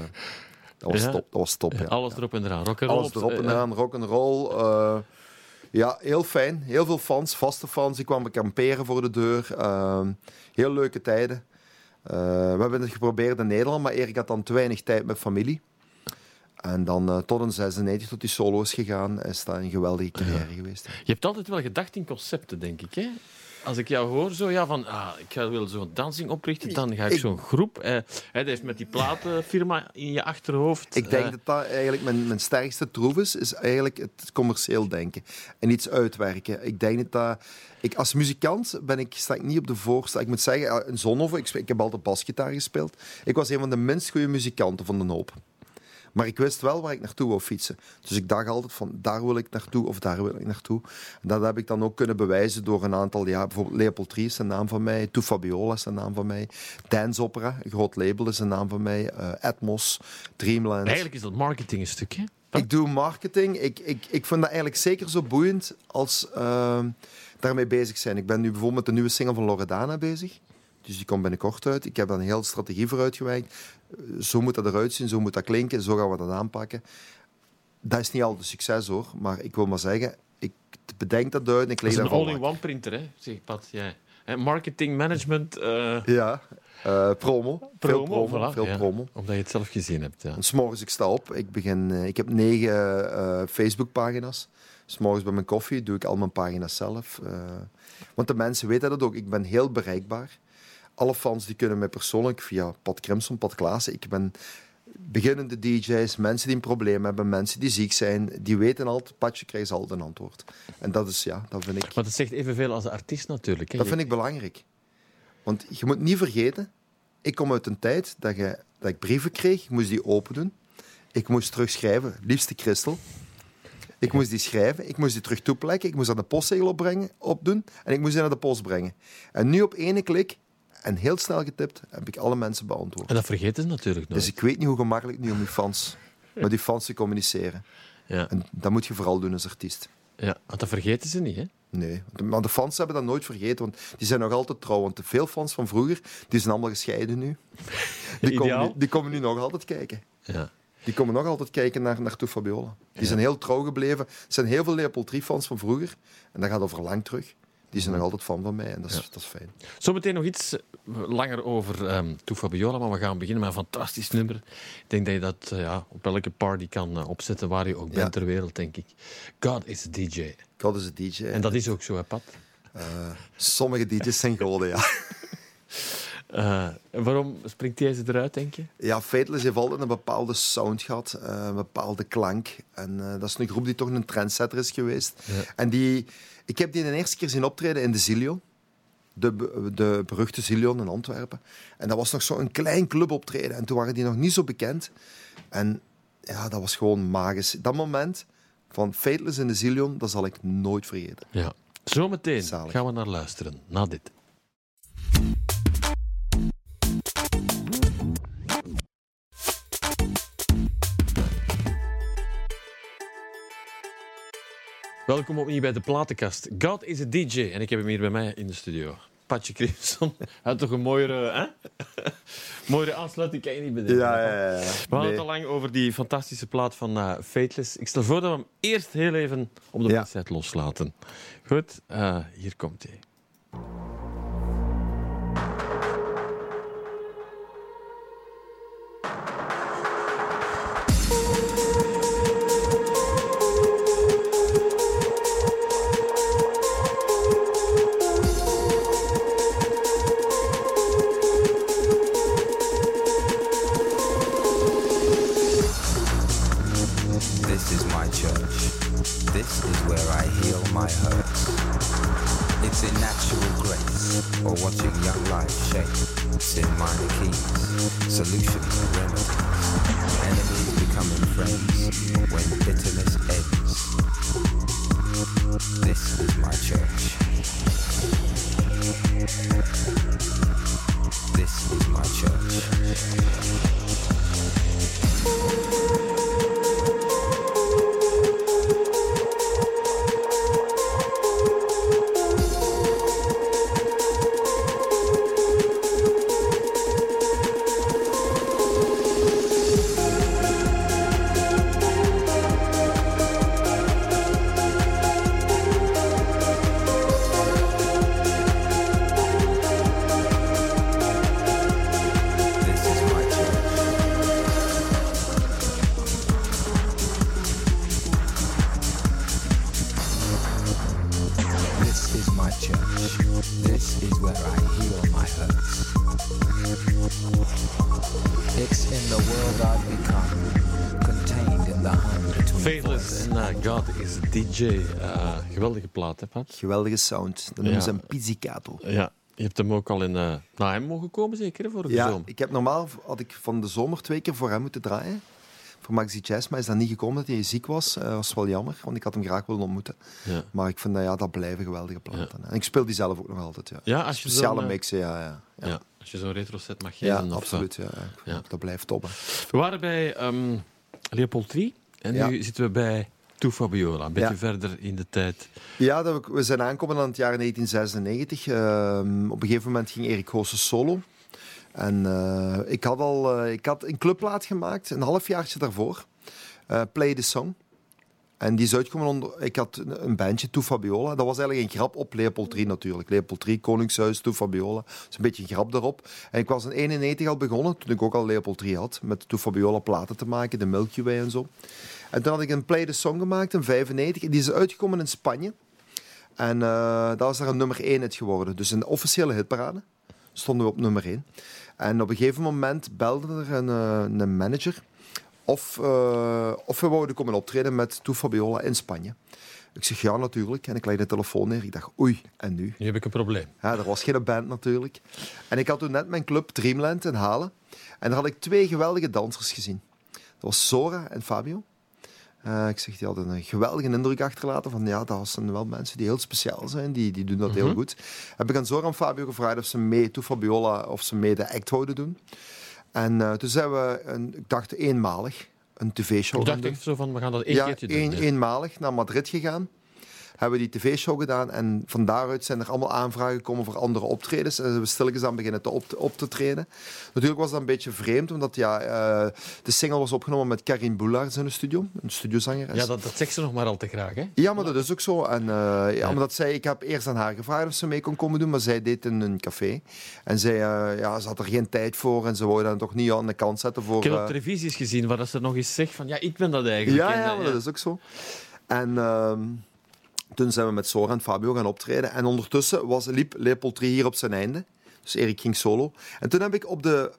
Speaker 2: dat was
Speaker 1: Ja.
Speaker 2: top. Dat was top, ja.
Speaker 1: Alles erop en eraan. Rock and roll
Speaker 2: Alles
Speaker 1: op-
Speaker 2: erop en
Speaker 1: eh,
Speaker 2: eraan, rock and roll. eh, ja, heel fijn. Heel veel fans, vaste fans. Die kwamen kamperen voor de deur. Ehm, heel leuke tijden. Eh, we hebben het geprobeerd in Nederland, maar Erik had dan te weinig tijd met familie. En dan eh, tot een 96, tot die solo is gegaan, is dat een geweldige carrière geweest. hè.
Speaker 1: Je hebt altijd wel gedacht in concepten, denk ik. Hè? Als ik jou hoor, zo ja, van ah, ik ga wil zo'n dansing oprichten, dan ga ik,
Speaker 2: Ik-
Speaker 1: zo'n groep. Eh, hij heeft met die platenfirma in je achterhoofd.
Speaker 2: Ik denk
Speaker 1: eh,
Speaker 2: dat dat eigenlijk mijn, mijn sterkste troef is, is eigenlijk het commercieel denken en iets uitwerken. Ik denk dat dat... Ik, als muzikant ben ik, sta ik niet op de voorste. Ik moet zeggen, eh, in Zonhoven, ik, spe- ik heb altijd basgitaar gespeeld. Ik was een van de minst goede muzikanten van de hoop. Maar ik wist wel waar ik naartoe wou fietsen. Dus ik dacht altijd van, daar wil ik naartoe of daar wil ik naartoe. En dat heb ik dan ook kunnen bewijzen door een aantal jaar. Bijvoorbeeld Leopold Trie is een naam van mij. Tu Fabiola is een naam van mij. Dance Opera, een groot label, is een naam van mij. Eh, Atmos, Dreamland.
Speaker 1: Eigenlijk is dat marketing een stukje.
Speaker 2: Ik doe marketing. Ik, ik, ik vind dat eigenlijk zeker zo boeiend als ehm, daarmee bezig zijn. Ik ben nu bijvoorbeeld met de nieuwe single van Loredana bezig. Dus die komt binnenkort uit. Ik heb daar een hele strategie voor uitgewerkt. Zo moet dat eruit zien, zo moet dat klinken, zo gaan we dat aanpakken. Dat is niet altijd een succes hoor, maar ik wil maar zeggen, ik bedenk dat uit en ik
Speaker 1: Dat is een all-in-one printer, hè? zeg Pat. Jij. Hè, Marketing, management, eh,
Speaker 2: Ja, eh, promo. Veel
Speaker 1: promo. voilà.
Speaker 2: veel
Speaker 1: Ja,
Speaker 2: promo.
Speaker 1: Omdat je het zelf gezien hebt. Ja.
Speaker 2: En s'morgens ik sta op, ik, begin, eh, ik heb negen eh, Facebook-pagina's. S'morgens bij mijn koffie doe ik al mijn pagina's zelf. eh. want de mensen weten dat ook. Ik ben heel bereikbaar. Alle fans die kunnen mij persoonlijk via Pat Crimson, Pat Klaassen. Ik ben beginnende DJ's, mensen die een probleem hebben, mensen die ziek zijn. Die weten altijd, Patje krijgt altijd een antwoord. En dat is, ja, dat vind ik,
Speaker 1: Maar dat zegt evenveel als de artiest natuurlijk. Hè?
Speaker 2: dat vind ik belangrijk. Want je moet niet vergeten, ik kom uit een tijd dat, je, dat ik brieven kreeg, ik moest die open doen. Ik moest terugschrijven, liefste Christel. Ik moest die schrijven, ik moest die terug toeplekken, ik moest aan de postzegel opbrengen, opdoen en ik moest die naar de post brengen. En nu op ene klik, en heel snel getipt, heb ik alle mensen beantwoord.
Speaker 1: En dat vergeten ze natuurlijk nooit.
Speaker 2: Dus ik weet niet hoe gemakkelijk nu om die fans, met die fans te communiceren.
Speaker 1: ja.
Speaker 2: En dat moet je vooral doen als artiest.
Speaker 1: ja, want dat vergeten ze niet. Hè?
Speaker 2: Nee, maar de fans hebben dat nooit vergeten, want die zijn nog altijd trouw. Want veel fans van vroeger, die zijn allemaal gescheiden nu. Die komen nu, die komen nu nog altijd kijken.
Speaker 1: Ja.
Speaker 2: Die komen nog altijd kijken naar, naar Fabiola. Die zijn heel trouw gebleven. Er zijn heel veel Leopold 3-fans van vroeger. En dat gaat over lang terug. Die zijn nog altijd fan van mij en dat is, dat is fijn.
Speaker 1: Zometeen nog iets eh, langer over um, Tu Fabiola, maar we gaan beginnen met een fantastisch nummer. Ik denk dat je dat uh, ja, op elke party kan uh, opzetten waar je ook bent ter wereld, denk ik. God is a DJ.
Speaker 2: God is a DJ.
Speaker 1: En dat is ook zo, hè, Pat?
Speaker 2: sommige DJ's zijn goden, ja.
Speaker 1: Uh, waarom springt deze eruit, denk je?
Speaker 2: Ja, Fateless heeft altijd een bepaalde sound gehad, een bepaalde klank. En uh, dat is een groep die toch een trendsetter is geweest. Ja. En die, ik heb die de eerste keer zien optreden in de Zillion. De, de beruchte Zillion in Antwerpen. En dat was nog zo'n klein cluboptreden. En toen waren die nog niet zo bekend. En ja, dat was gewoon magisch. Dat moment van Fateless in de Zillion, dat zal ik nooit vergeten.
Speaker 1: Ja. Zometeen gaan we naar luisteren, na dit. Welkom opnieuw bij de platenkast. God is een DJ en ik heb hem hier bij mij in de studio. Patje Crimson. Hij had toch een mooiere, hè? mooiere aansluiting, kan je niet bedenken.
Speaker 2: Ja, ja, ja.
Speaker 1: We hadden het al lang over die fantastische plaat van uh, Fateless. Ik stel voor dat we hem eerst heel even op de ja. website loslaten. Goed, uh, hier komt hij. In minor keys,
Speaker 3: solutions and remedies, enemies becoming friends when bitterness ends. This is my church. This is my church.
Speaker 1: Plaat, hè, Pat?
Speaker 2: Geweldige sound. Dat noemen ze een pizzicato.
Speaker 1: Ja, je hebt hem ook al in, uh, naar hem mogen komen, zeker, voor de
Speaker 2: ja,
Speaker 1: zomer?
Speaker 2: ik heb normaal had ik van de zomer twee keer voor hem moeten draaien. Voor Maxi Jazz, maar is dat niet gekomen dat hij ziek was. Dat uh, was wel jammer, want ik had hem graag willen ontmoeten. Ja. Maar ik vind dat ja, dat blijven geweldige platen. Ja. En ik speel die zelf ook nog altijd. Ja,
Speaker 1: ja als je
Speaker 2: Speciale mixen, ja, ja,
Speaker 1: ja. Als je zo'n retro set mag geven.
Speaker 2: Ja, absoluut. Ja, ja. Dat blijft top.
Speaker 1: We waren bij um, Leopold 3 en nu zitten we bij Toe Fabiola, een beetje verder in de tijd.
Speaker 2: Ja, dat we, we zijn aangekomen aan het jaar 1996. Uh, op een gegeven moment ging Erik Goossen solo. En uh, ik had al uh, ik had een clubplaat gemaakt, een halfjaartje daarvoor. Uh, Play the Song. En die is uitgekomen onder... Ik had een bandje, Toe Fabiola. Dat was eigenlijk een grap op Leopold 3 natuurlijk. Leopold 3, Koningshuis, Toe Fabiola. Dat is een beetje een grap daarop. En ik was in 91 al begonnen, toen ik ook al Leopold 3 had. Met Toe Fabiola platen te maken, de Milky Way en zo. En toen had ik een Play the Song gemaakt in 95. Die is uitgekomen in Spanje. En uh, dat was daar een nummer 1 uit geworden. Dus een officiële hitparade stonden we op nummer 1. En op een gegeven moment belde er een, uh, een manager of, uh, of we wouden komen optreden met Toe Fabiola in Spanje. Ik zeg ja, natuurlijk. En ik leg de telefoon neer. Ik dacht, oei, en nu?
Speaker 1: Nu heb ik een probleem.
Speaker 2: Ja, er was geen band natuurlijk. En ik had toen net mijn club Dreamland in Halen. En daar had ik twee geweldige dansers gezien. Dat was Sora en Fabio. Uh, ik zeg, die hadden een geweldige indruk achterlaten van ja, dat zijn wel mensen die heel speciaal zijn, die, die doen dat heel mhm. goed. Heb ik aan Zora en Fabio gevraagd of ze mee, toe Fabiola, of ze mee de act wouden doen. En uh, toen zijn we, een, ik dacht eenmalig, een tv-show.
Speaker 1: Ik dacht echt zo van, we gaan dat één
Speaker 2: ja,
Speaker 1: keertje
Speaker 2: doen. Een, eenmalig naar Madrid gegaan. Hebben we die tv-show gedaan. En van daaruit zijn er allemaal aanvragen gekomen voor andere optredens. En zijn we stilletjes aan beginnen te op, te, op te treden. Natuurlijk was dat een beetje vreemd, omdat ja, eh, de single was opgenomen met Karin Boulaert in de studio. Een studiozanger.
Speaker 1: Ja, dat, dat zegt ze nog maar al te graag, hè?
Speaker 2: Ja, maar dat is ook zo. En, uh, ja, omdat zij, ik heb eerst aan haar gevraagd of ze mee kon komen doen, maar zij deed in een café. En zij uh, ja, ze had er geen tijd voor en ze wou dan toch niet aan de kant zetten voor...
Speaker 1: Ik heb op televisies gezien waar ze nog eens zegt van ja, ik ben dat eigenlijk.
Speaker 2: Ja, ja, maar dat is ook zo. En uh, toen zijn we met Sora en Fabio gaan optreden. En ondertussen was, liep Leopold 3 hier op zijn einde. Dus Erik ging solo. En toen heb ik op de,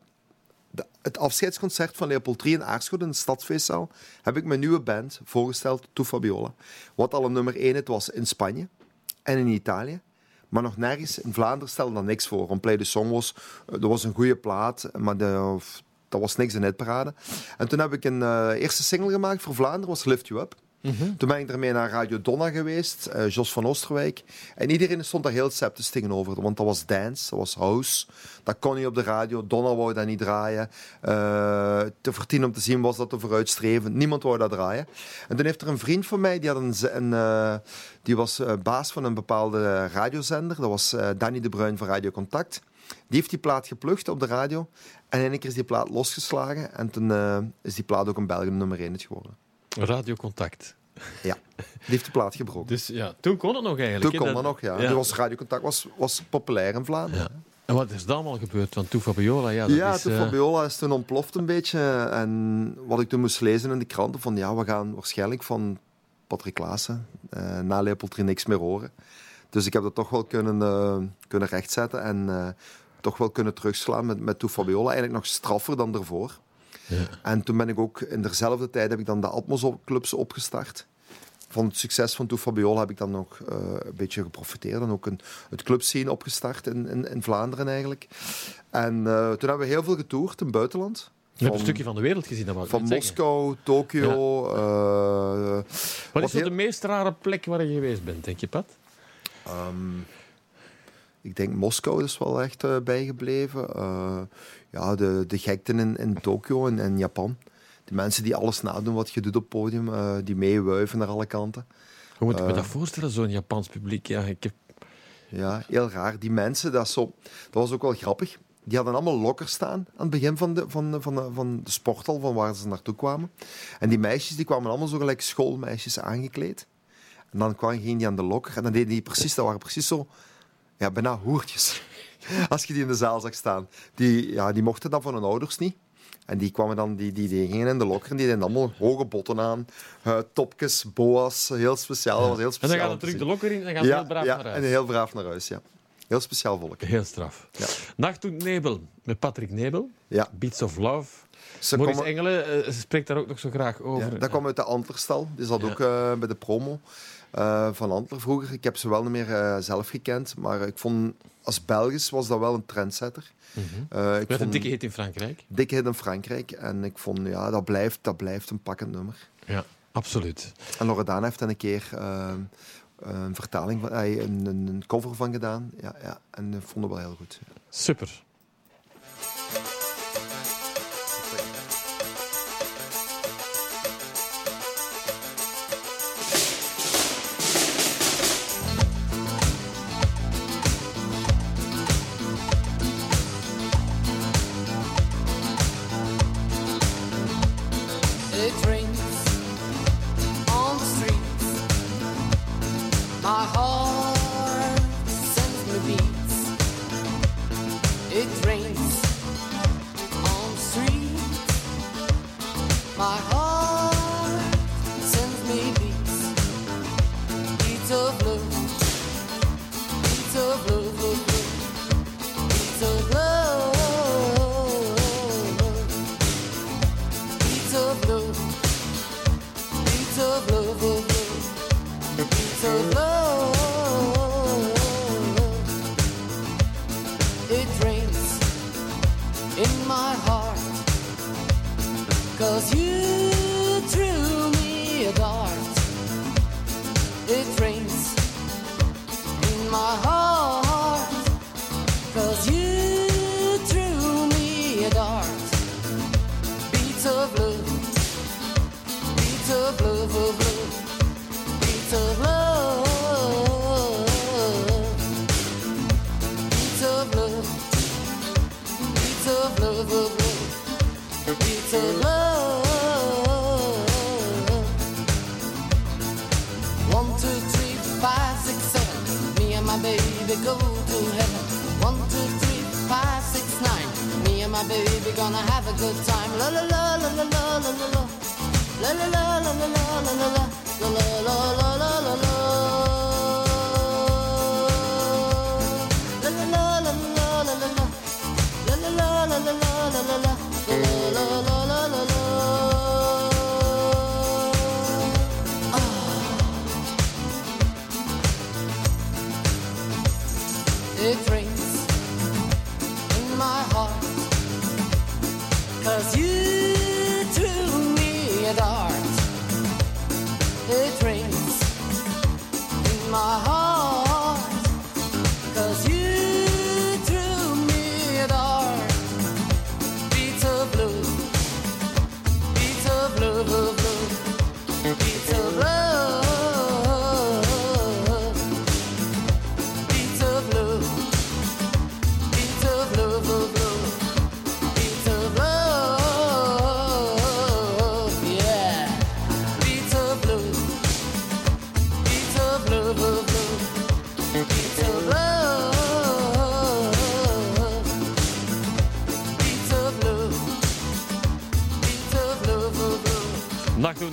Speaker 2: het afscheidsconcert van Leopold 3 in Aarschot, in de Stadsfeestzaal, heb ik mijn nieuwe band voorgesteld, To Fabiola. Wat al een nummer 1 het was in Spanje en in Italië. Maar nog nergens in Vlaanderen stelde dat niks voor. On Play the Song was, dat was een goede plaat, maar de, dat was niks in het parade. En toen heb ik een uh, eerste single gemaakt voor Vlaanderen, was Lift You Up. -hmm. Toen ben ik ermee naar Radio Donna geweest, uh, Jos van Oosterwijk. En iedereen stond daar heel sceptisch tegenover, want dat was dance, dat was house. Dat kon niet op de radio, Donna wou dat niet draaien. Uh, te vertien om te zien was dat te vooruitstrevend. Niemand wou dat draaien. En toen heeft er een vriend van mij, die, had een, een uh, die was baas van een bepaalde radiozender. Dat was Danny de Bruin van Radio Contact. Die heeft die plaat geplukt op de radio. En in één keer is die plaat losgeslagen. En toen is die plaat ook een België nummer 1 geworden.
Speaker 1: Radiocontact.
Speaker 2: Ja, die heeft de plaat gebroken.
Speaker 1: Dus ja, toen kon het nog eigenlijk.
Speaker 2: Toen kon dat nog, ja. Radiocontact was, was populair in Vlaanderen. Ja.
Speaker 1: En wat is er allemaal gebeurd? Want toen Fabiola, ja, dat
Speaker 2: ja,
Speaker 1: is...
Speaker 2: toen
Speaker 1: uh...
Speaker 2: Fabiola is toen ontploft een beetje. En wat ik toen moest lezen in de kranten, van ja, we gaan waarschijnlijk van Patrick Klaassen uh, na Leopold niks meer horen. Dus ik heb dat toch wel kunnen, uh, kunnen rechtzetten en toch wel kunnen terugslaan met, met Toe Fabiola. Eigenlijk nog straffer dan ervoor. En toen ben ik ook in dezelfde tijd heb ik dan de Atmos-clubs opgestart. Van het succes van Toe Fabiola heb ik dan nog uh, een beetje geprofiteerd. En ook een, het clubscene opgestart in, in, in Vlaanderen eigenlijk. En uh, toen hebben we heel veel getoerd in het buitenland.
Speaker 1: Je hebt een stukje van de wereld gezien. Dat
Speaker 2: van Moskou, Tokio. Ja. Uh,
Speaker 1: wat is heel... de meest rare plek waar je geweest bent, denk je, Pat?
Speaker 2: Um, ik denk Moskou is wel echt uh, bijgebleven. Uh, ja, de, de gekten in, in Tokio en, en Japan. De mensen die alles nadoen wat je doet op het podium, uh, die meewuiven naar alle kanten.
Speaker 1: Hoe moet ik me dat voorstellen, zo'n Japans publiek? Ja, ik heb...
Speaker 2: ja, heel raar. Die mensen, dat, zo, dat was ook wel grappig. Die hadden allemaal lokkers staan aan het begin van de, van, de, van, de, van de sporthal, van waar ze naartoe kwamen. En die meisjes die kwamen allemaal zo gelijk schoolmeisjes aangekleed. En dan kwam, ging die aan de lokker en dan deden die precies, dat waren precies zo ja, bijna hoertjes. Als je die in de zaal zag staan. Die, ja, die mochten dat van hun ouders niet. En die kwamen dan, die, die, die gingen in de lokker en die deden allemaal hoge botten aan. Uh, topjes, boa's, heel speciaal. Dat was heel speciaal
Speaker 1: en dan gaan we terug de lokker in en gaan ze
Speaker 2: ja,
Speaker 1: heel braaf
Speaker 2: ja,
Speaker 1: naar huis.
Speaker 2: en heel braaf naar huis, ja. Heel speciaal volk.
Speaker 1: Heel straf.
Speaker 2: Ja.
Speaker 1: Nachttoet Nebel met Patrick Nebel.
Speaker 2: Ja.
Speaker 1: Beats of Love.
Speaker 2: Ze
Speaker 1: Maurice
Speaker 2: komen-
Speaker 1: Engelen uh, spreekt daar ook nog zo graag over.
Speaker 2: Ja, dat kwam uit de Antlerstal. Die zat ook uh, bij de promo uh, van Antler vroeger. Ik heb ze wel niet meer uh, zelf gekend, maar ik vond als Belgisch was dat wel een trendsetter.
Speaker 1: Mm -hmm.
Speaker 2: uh, ik
Speaker 1: Met een
Speaker 2: vond
Speaker 1: dikke hit in Frankrijk.
Speaker 2: dikke hit in Frankrijk en ik vond ja, dat blijft, dat blijft een pakkend nummer.
Speaker 1: Ja, absoluut.
Speaker 2: En Loredana heeft er een keer een vertaling van, een, een, een cover van gedaan. Ja, ja, en ik vond het wel heel goed.
Speaker 1: Super.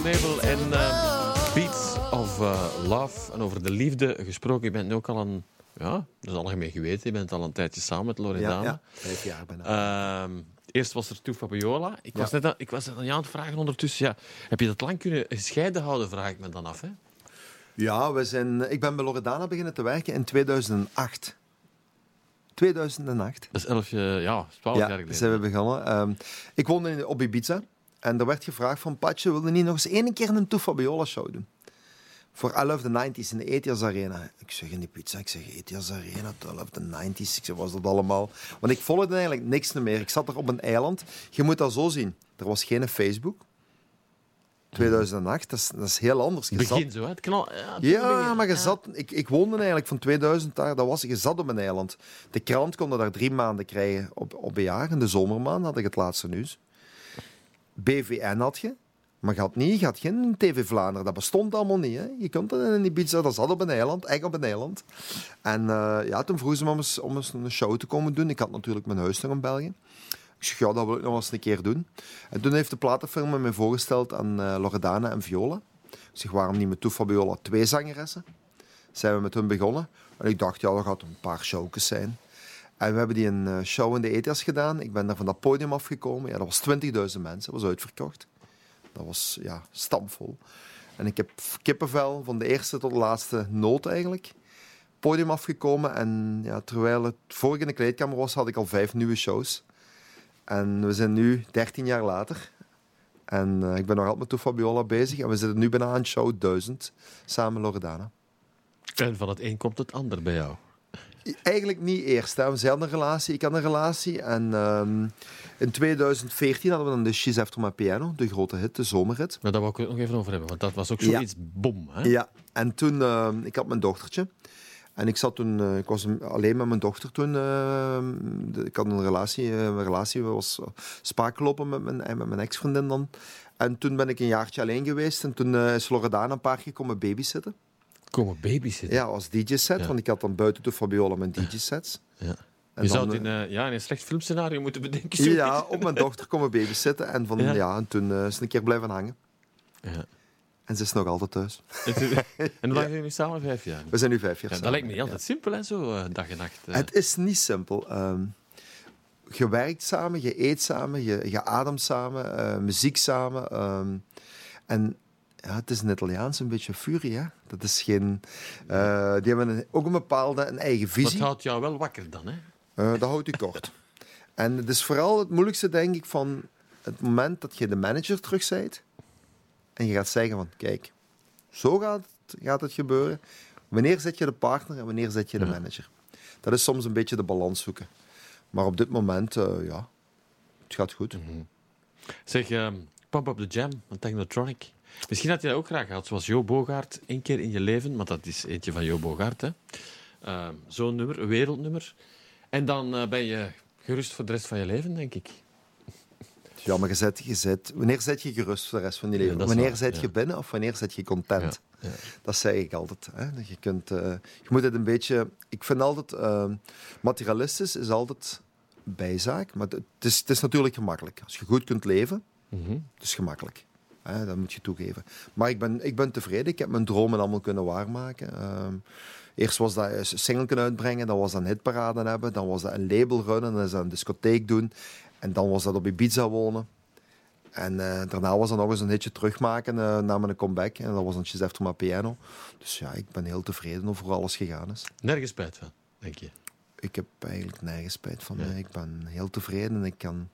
Speaker 1: Nebel en eh, Beats of eh, Love. En over de liefde gesproken. Je bent nu ook al een... Ja, dat is algemeen geweten. Je bent al een tijdje samen met Loredana.
Speaker 2: Ja, ja, vijf jaar bijna.
Speaker 1: Ehm, eerst was er Toe Fabiola. Ik was, net aan, ik was aan je aan het vragen ondertussen. Ja, heb je dat lang kunnen gescheiden houden, vraag ik me dan af. Hè?
Speaker 2: Ja, we zijn, ik ben bij Loredana beginnen te werken in 2008. 2008.
Speaker 1: Dat is elf, eh, ja, twaalf jaar
Speaker 2: Ja,
Speaker 1: geleden.
Speaker 2: zijn we begonnen. Ehm, ik woonde in, op Ibiza en er werd gevraagd van Patje, wilde niet nog eens één keer een Toe Fabiola show doen? Voor I Love the 90s in de Etias Arena. Ik zeg in Ibiza, ik zeg Etias Arena, I Love the 90s. Ik zeg, was dat allemaal? Want ik volgde eigenlijk niks meer. Ik zat er op een eiland. Je moet dat zo zien. Er was geen Facebook. 2008, dat is, dat is heel anders. Je zat-
Speaker 1: Begin zo, hè? Het knal, ja,
Speaker 2: maar je zat, ik, ik woonde eigenlijk van 2000 daar. Dat was, je zat op een eiland. De krant kon daar drie maanden krijgen op, op een jaar. In de zomermaand had ik het laatste nieuws. BVN had je, maar je had, niet, je had geen TV Vlaanderen. Dat bestond allemaal niet. Hè. Je kon dat in Ibiza, dat zat op een eiland, echt op een eiland. En eh, ja, toen vroegen ze me om eens, om een show te komen doen. Ik had natuurlijk mijn huis nog in België. Ik zeg, ja, dat wil ik nog wel eens een keer doen. En toen heeft de platenfirma mij voorgesteld aan eh, Loredana en Viola. Ik zeg, waarom niet met Toe Fabiola twee zangeressen? Zijn we met hun begonnen. En ik dacht, ja, dat gaat een paar showjes zijn. En we hebben die een eh, show in de ETS gedaan. Ik ben daar van dat podium afgekomen. Ja, dat was 20.000 mensen. Dat was uitverkocht. Dat was, ja, stampvol. En ik heb kippenvel van de eerste tot de laatste noot eigenlijk. Podium afgekomen. En ja, terwijl het vorige in de kleedkamer was, had ik al vijf nieuwe shows. En we zijn nu 13 jaar later. En eh, ik ben nog altijd met Toe Fabiola bezig. En we zitten nu bijna aan show 1000 samen Loredana.
Speaker 1: En van het een komt het ander bij jou.
Speaker 2: Eigenlijk niet eerst. Hè. Zij had een relatie, ik had een relatie. En ehm, in 2014 hadden we dan de She's After My Piano, de grote hit, de zomerhit.
Speaker 1: Maar daar wou ik het nog even over hebben, want dat was ook
Speaker 2: Ja.
Speaker 1: zoiets bom. Hè?
Speaker 2: Ja, en toen, ehm, ik had mijn dochtertje. En ik, zat toen, eh, ik was een- alleen met mijn dochter toen. ehm, ik had een relatie, eh, een relatie was uh, spaak gelopen met mijn, met mijn ex-vriendin dan. En toen ben ik een jaartje alleen geweest. En toen eh, is Loredana een paar keer komen babysitten.
Speaker 1: Komen babysitten.
Speaker 2: Ja, als DJ-set.
Speaker 1: Ja.
Speaker 2: Want ik had dan buiten de Fabiola mijn DJ-sets.
Speaker 1: Ja.
Speaker 2: En
Speaker 1: Je
Speaker 2: dan,
Speaker 1: zou het in,
Speaker 2: eh,
Speaker 1: eh, ja, in een slecht filmscenario moeten bedenken. zoiets.
Speaker 2: Ja, op mijn dochter komen babysitten. En, van,
Speaker 1: Ja.
Speaker 2: ja. en toen eh, is ze een keer blijven hangen.
Speaker 1: Ja.
Speaker 2: En ze is nog altijd thuis.
Speaker 1: en hoe lang zijn jullie samen? Vijf jaar.
Speaker 2: We zijn nu vijf jaar
Speaker 1: Ja, dat
Speaker 2: samen.
Speaker 1: lijkt me niet altijd simpel, hè, zo eh, dag en nacht.
Speaker 2: Het is niet simpel. Ehm, je werkt samen, je eet samen, je, je ademt samen, eh, muziek samen. ehm, en ja, het is een Italiaans een beetje furie, hè? Dat is geen... eh, die hebben een- ook een bepaalde een eigen
Speaker 1: Dat
Speaker 2: visie.
Speaker 1: houdt jou wel wakker dan, hè?
Speaker 2: Eh, dat houdt u kort. En het is vooral het moeilijkste, denk ik, van het moment dat je de manager terug bent en je gaat zeggen van, kijk, zo gaat het, gaat het gebeuren. Wanneer zet je de partner en wanneer zet je de manager? Dat is soms een beetje de balans zoeken. Maar op dit moment, eh, ja, het gaat goed.
Speaker 1: Zeg, ehm, Pump Up The Jam van Technotronic. Misschien had je dat ook graag gehad, zoals Jo Bogaert, één keer in je leven. Want dat is eentje van Jo Bogaert, hè. Ehm, Zo'n nummer, een wereldnummer. En dan eh, ben je gerust voor de rest van je leven, denk ik.
Speaker 2: Ja, maar je zet, je zet, wanneer zet je gerust voor de rest van je leven? wanneer
Speaker 1: waar,
Speaker 2: zet
Speaker 1: ja.
Speaker 2: je binnen of wanneer zet je content?
Speaker 1: Ja.
Speaker 2: Dat zeg ik altijd. Hè. Dat Je, kunt, eh, je moet het een beetje... Ik vind altijd... eh, materialistisch is altijd bijzaak. Maar het is, het is natuurlijk gemakkelijk. Als je goed kunt leven, het is gemakkelijk. Hè, dat moet je toegeven. Maar ik ben, ik ben tevreden. Ik heb mijn dromen allemaal kunnen waarmaken. Ehm, eerst was dat een single kunnen uitbrengen. Dan was dat een hitparade hebben. Dan was dat een label runnen. Dan is dat een discotheek doen. En dan was dat op Ibiza wonen. En eh, daarna was er nog eens een hitje terugmaken eh, na mijn comeback. En dat was een Chef mijn piano. Dus ja, ik ben heel tevreden over hoe alles gegaan is.
Speaker 1: Nergens spijt van, denk je.
Speaker 2: Ik heb eigenlijk nergens spijt van. Ik ben heel tevreden en ik kan,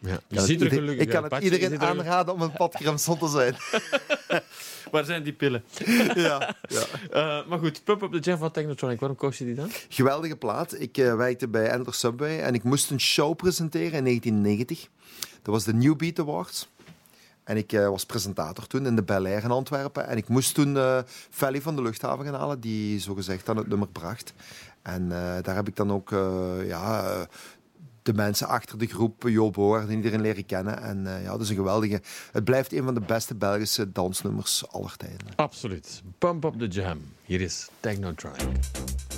Speaker 1: Ja. Je ziet er gelukkig
Speaker 2: ik kan het
Speaker 1: Patje.
Speaker 2: Iedereen
Speaker 1: er-
Speaker 2: aanraden om een padcremson te zijn.
Speaker 1: Waar zijn die pillen?
Speaker 2: ja, ja.
Speaker 1: Eh, maar goed, Pump Up the Jam van Technotronic. Waarom koos je die dan?
Speaker 2: Geweldige plaat. Ik eh, werkte bij Enter Subway en ik moest een show presenteren in 1990. Dat was de New Beat Awards. En ik eh, was presentator toen in de Bel Air in Antwerpen. En ik moest toen eh Felly van de luchthaven gaan halen, die zogezegd dan het nummer bracht. En eh, daar heb ik dan ook eh, ja, eh, de mensen achter de groep, Jo Boer, en iedereen leren kennen. En eh, ja, dat is een geweldige... Het blijft een van de beste Belgische dansnummers aller tijden.
Speaker 1: Absoluut. Pump Up the Jam. Hier is Technotronic.
Speaker 4: Pump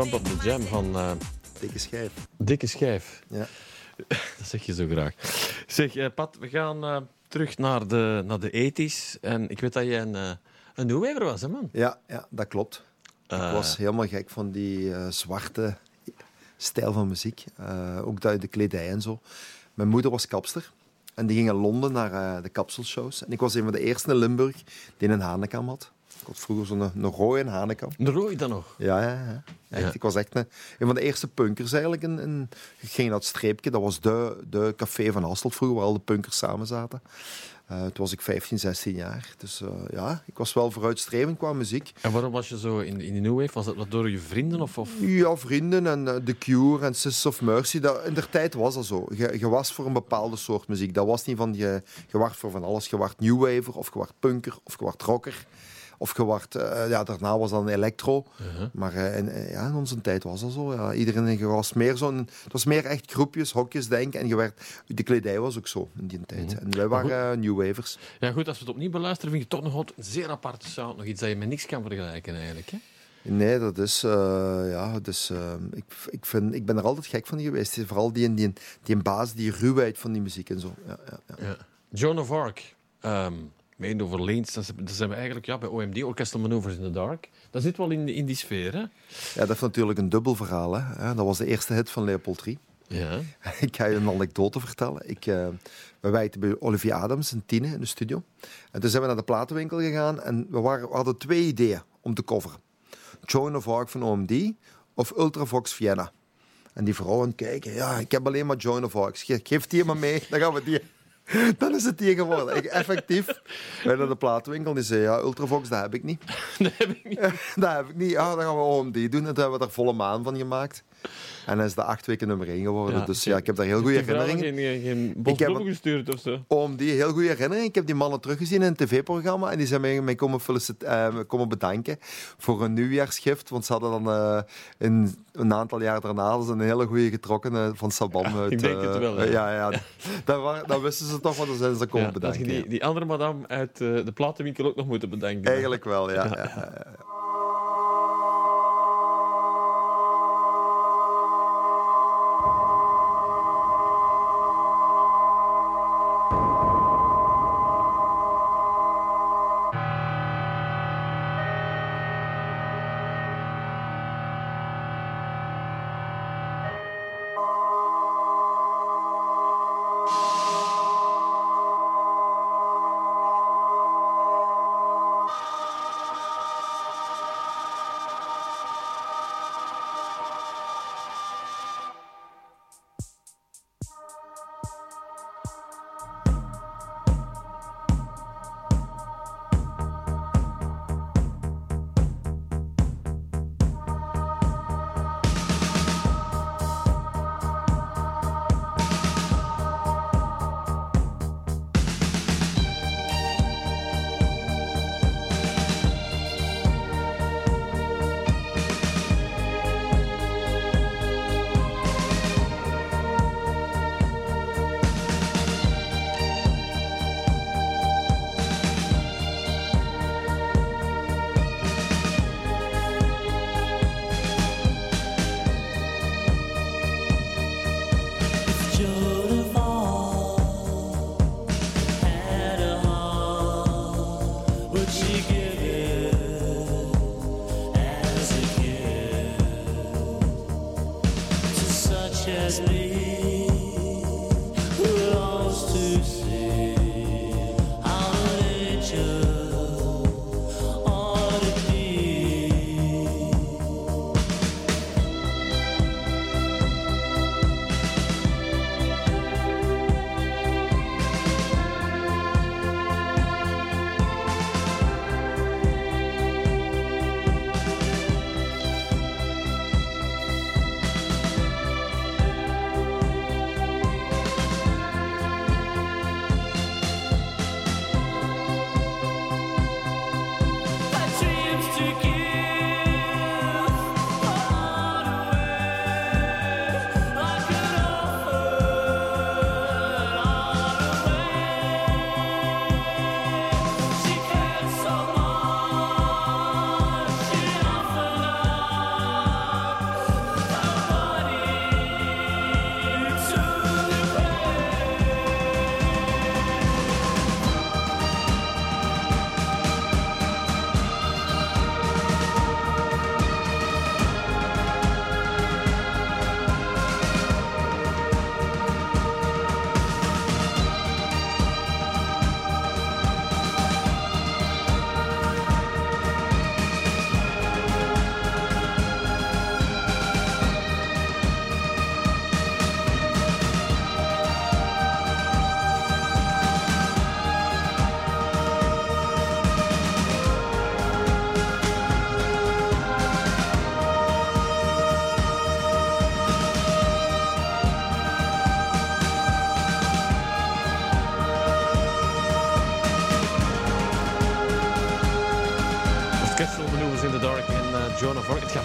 Speaker 1: Pump Up The Jam van eh,
Speaker 2: Dikke schijf.
Speaker 1: Dikke Schijf.
Speaker 2: Ja.
Speaker 1: Dat zeg je zo graag. Zeg, eh, Pat, we gaan eh, terug naar de, naar de 80s. En ik weet dat jij een, een was, hè, man?
Speaker 2: Ja, ja, dat klopt. Ik was helemaal gek van die zwarte stijl van muziek. Ook dat, de kledij en zo. Mijn moeder was kapster. En die ging in Londen naar de kapselshows. En ik was een van de eerste in Limburg die een hanekam had. Vroeger zo'n een, een rode hanekam.
Speaker 1: De rooi dan nog.
Speaker 2: Ja, ja, ja. Echt. Ik was echt een, een van de eerste punkers eigenlijk. In, in, ik ging naar het streepje. Dat was de, de café van Hasselt vroeger, waar al de punkers samen zaten. Eh, toen was ik 15, 16 jaar. Dus eh, ja, ik was wel vooruitstrevend qua muziek.
Speaker 1: En waarom was je zo in, in de new wave? Was dat wat door je vrienden? Of, of?
Speaker 2: Ja, vrienden en eh, The Cure en Sisters of Mercy. Dat, in der tijd was dat zo. Je, je was voor een bepaalde soort muziek. Dat was niet van, je, je was voor van alles. Je was new waver, of je punker, of je rocker. Of je was, eh, ja, daarna was dat een electro. Maar eh, in, eh, ja, in onze tijd was dat zo. Ja. Iedereen je was meer zo'n... Het was meer echt groepjes, hokjes denken. En je werd, de kledij was ook zo in die tijd. En wij waren new wavers.
Speaker 1: Ja, goed, als we het opnieuw beluisteren, vind het toch nog een zeer aparte sound. Nog iets dat je met niks kan vergelijken, eigenlijk. Hè?
Speaker 2: Nee, dat is... ja, dus, ik, ik, vind, ik ben er altijd gek van geweest. Vooral die, die, die baas, die ruwheid van die muziek en zo. Ja, ja, ja.
Speaker 1: Ja. Joan of Arc. Um, Made over Leens. Dat zijn- we eigenlijk ja, bij OMD, Orchestral Maneuvers in the Dark. Dat zit wel in, in die sfeer, hè?
Speaker 2: Ja, dat heeft natuurlijk een dubbel verhaal. Hè. Dat was de eerste hit van Leopold III.
Speaker 1: Ja.
Speaker 2: Ik ga je een anekdote vertellen. Ik, eh, we werkten bij Olivier Adams en Tine in de studio. En toen zijn we naar de platenwinkel gegaan en we, waren, we hadden twee ideeën om te coveren. Joan of Arc van OMD of Ultravox Vienna. En die vrouwen kijken, ja, ik heb alleen maar Joan of Arc. Ge- Geef die maar mee, dan gaan we die... Dan is het. Ik, effectief. Wij naar de platenwinkel die zei, ja, Ultravox, dat heb ik niet.
Speaker 1: Dat heb ik niet.
Speaker 2: dat heb ik niet. Ja, dan gaan we OMD doen. En toen hebben we er volle maan van gemaakt. En dan is de acht weken nummer één geworden.
Speaker 1: Ja,
Speaker 2: dus ja, ik heb daar heel goede herinneringen.
Speaker 1: Geen, geen
Speaker 2: Ik heb het-
Speaker 1: gestuurd of zo.
Speaker 2: Om die heel goede herinnering. Ik heb die mannen teruggezien in een tv-programma. En die zijn mij, mij komen, eh, komen bedanken voor een nieuwjaarsgift. Want ze hadden dan eh, in, een aantal jaar daarna ze een hele goede getrokken van Sabam. uit,
Speaker 1: ik denk het
Speaker 2: eh,
Speaker 1: wel, ja.
Speaker 2: ja, ja. Dat wisten ze toch, want dan zijn ze komen
Speaker 1: Ja,
Speaker 2: bedanken.
Speaker 1: je die,
Speaker 2: ja.
Speaker 1: die andere madame uit de platenwinkel ook nog moeten bedanken.
Speaker 2: Eigenlijk wel, ja.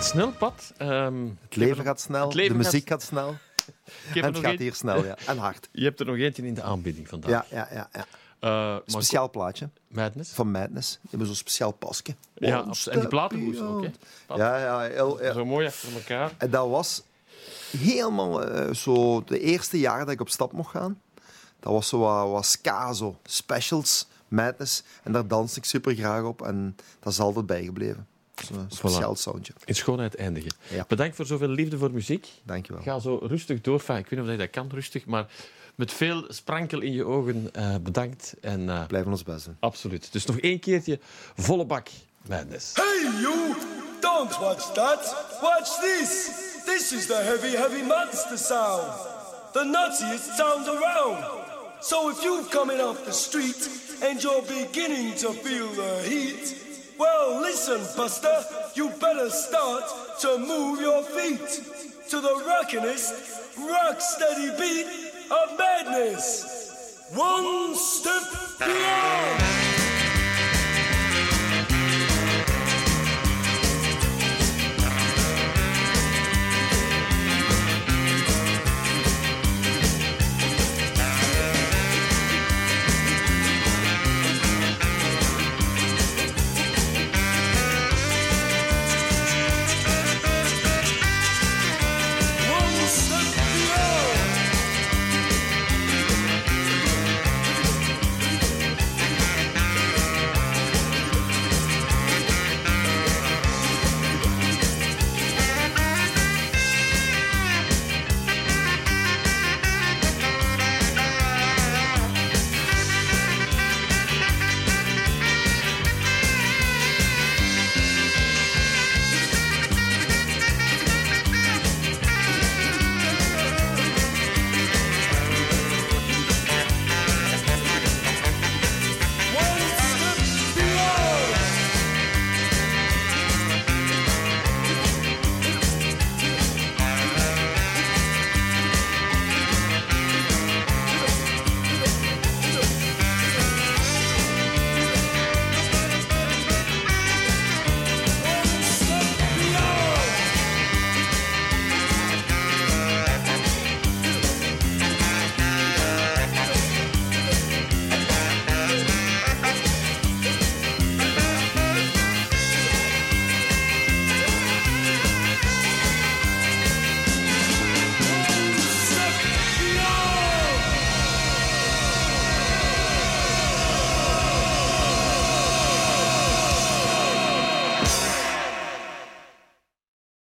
Speaker 1: Gaat snel, Pat. Ehm,
Speaker 2: Het leven gaat snel,
Speaker 1: leven
Speaker 2: de muziek gaat snel. En het gaat
Speaker 1: een-
Speaker 2: hier snel, ja. En hard.
Speaker 1: Je hebt er nog eentje in de aanbieding vandaag.
Speaker 2: Ja, ja, ja. ja.
Speaker 1: Eh,
Speaker 2: Speciaal plaatje
Speaker 1: Madness.
Speaker 2: van Madness. Die hebben zo'n speciaal pasje.
Speaker 1: Ja, en die platenhoes ook, hè?
Speaker 2: Ja, ja, heel, ja.
Speaker 1: Zo mooi achter elkaar.
Speaker 2: En dat was helemaal eh, zo de eerste jaar dat ik op stap mocht gaan. Dat was zo wat, wat ska, zo. Specials, Madness. En daar dans ik super graag op. En dat is altijd bijgebleven. Zo'n speciaal soundje.
Speaker 1: In schoonheid eindigen.
Speaker 2: Ja.
Speaker 1: Bedankt voor zoveel liefde voor muziek.
Speaker 2: Dankjewel.
Speaker 1: Ga zo rustig door. Enfin, ik weet niet of je dat kan, rustig. Maar met veel sprankel in je ogen eh, bedankt. En eh,
Speaker 2: Blijven ons best doen.
Speaker 1: absoluut. Dus nog één keertje volle bak Madness.
Speaker 5: Hey, you! Don't watch that! Watch this! This is the heavy, heavy monster sound! The nuttiest sound around! So if you've coming off the street and you're beginning to feel the heat, well, listen, Buster, you better start to move your feet to the rockinest, rock steady beat of madness. One step beyond!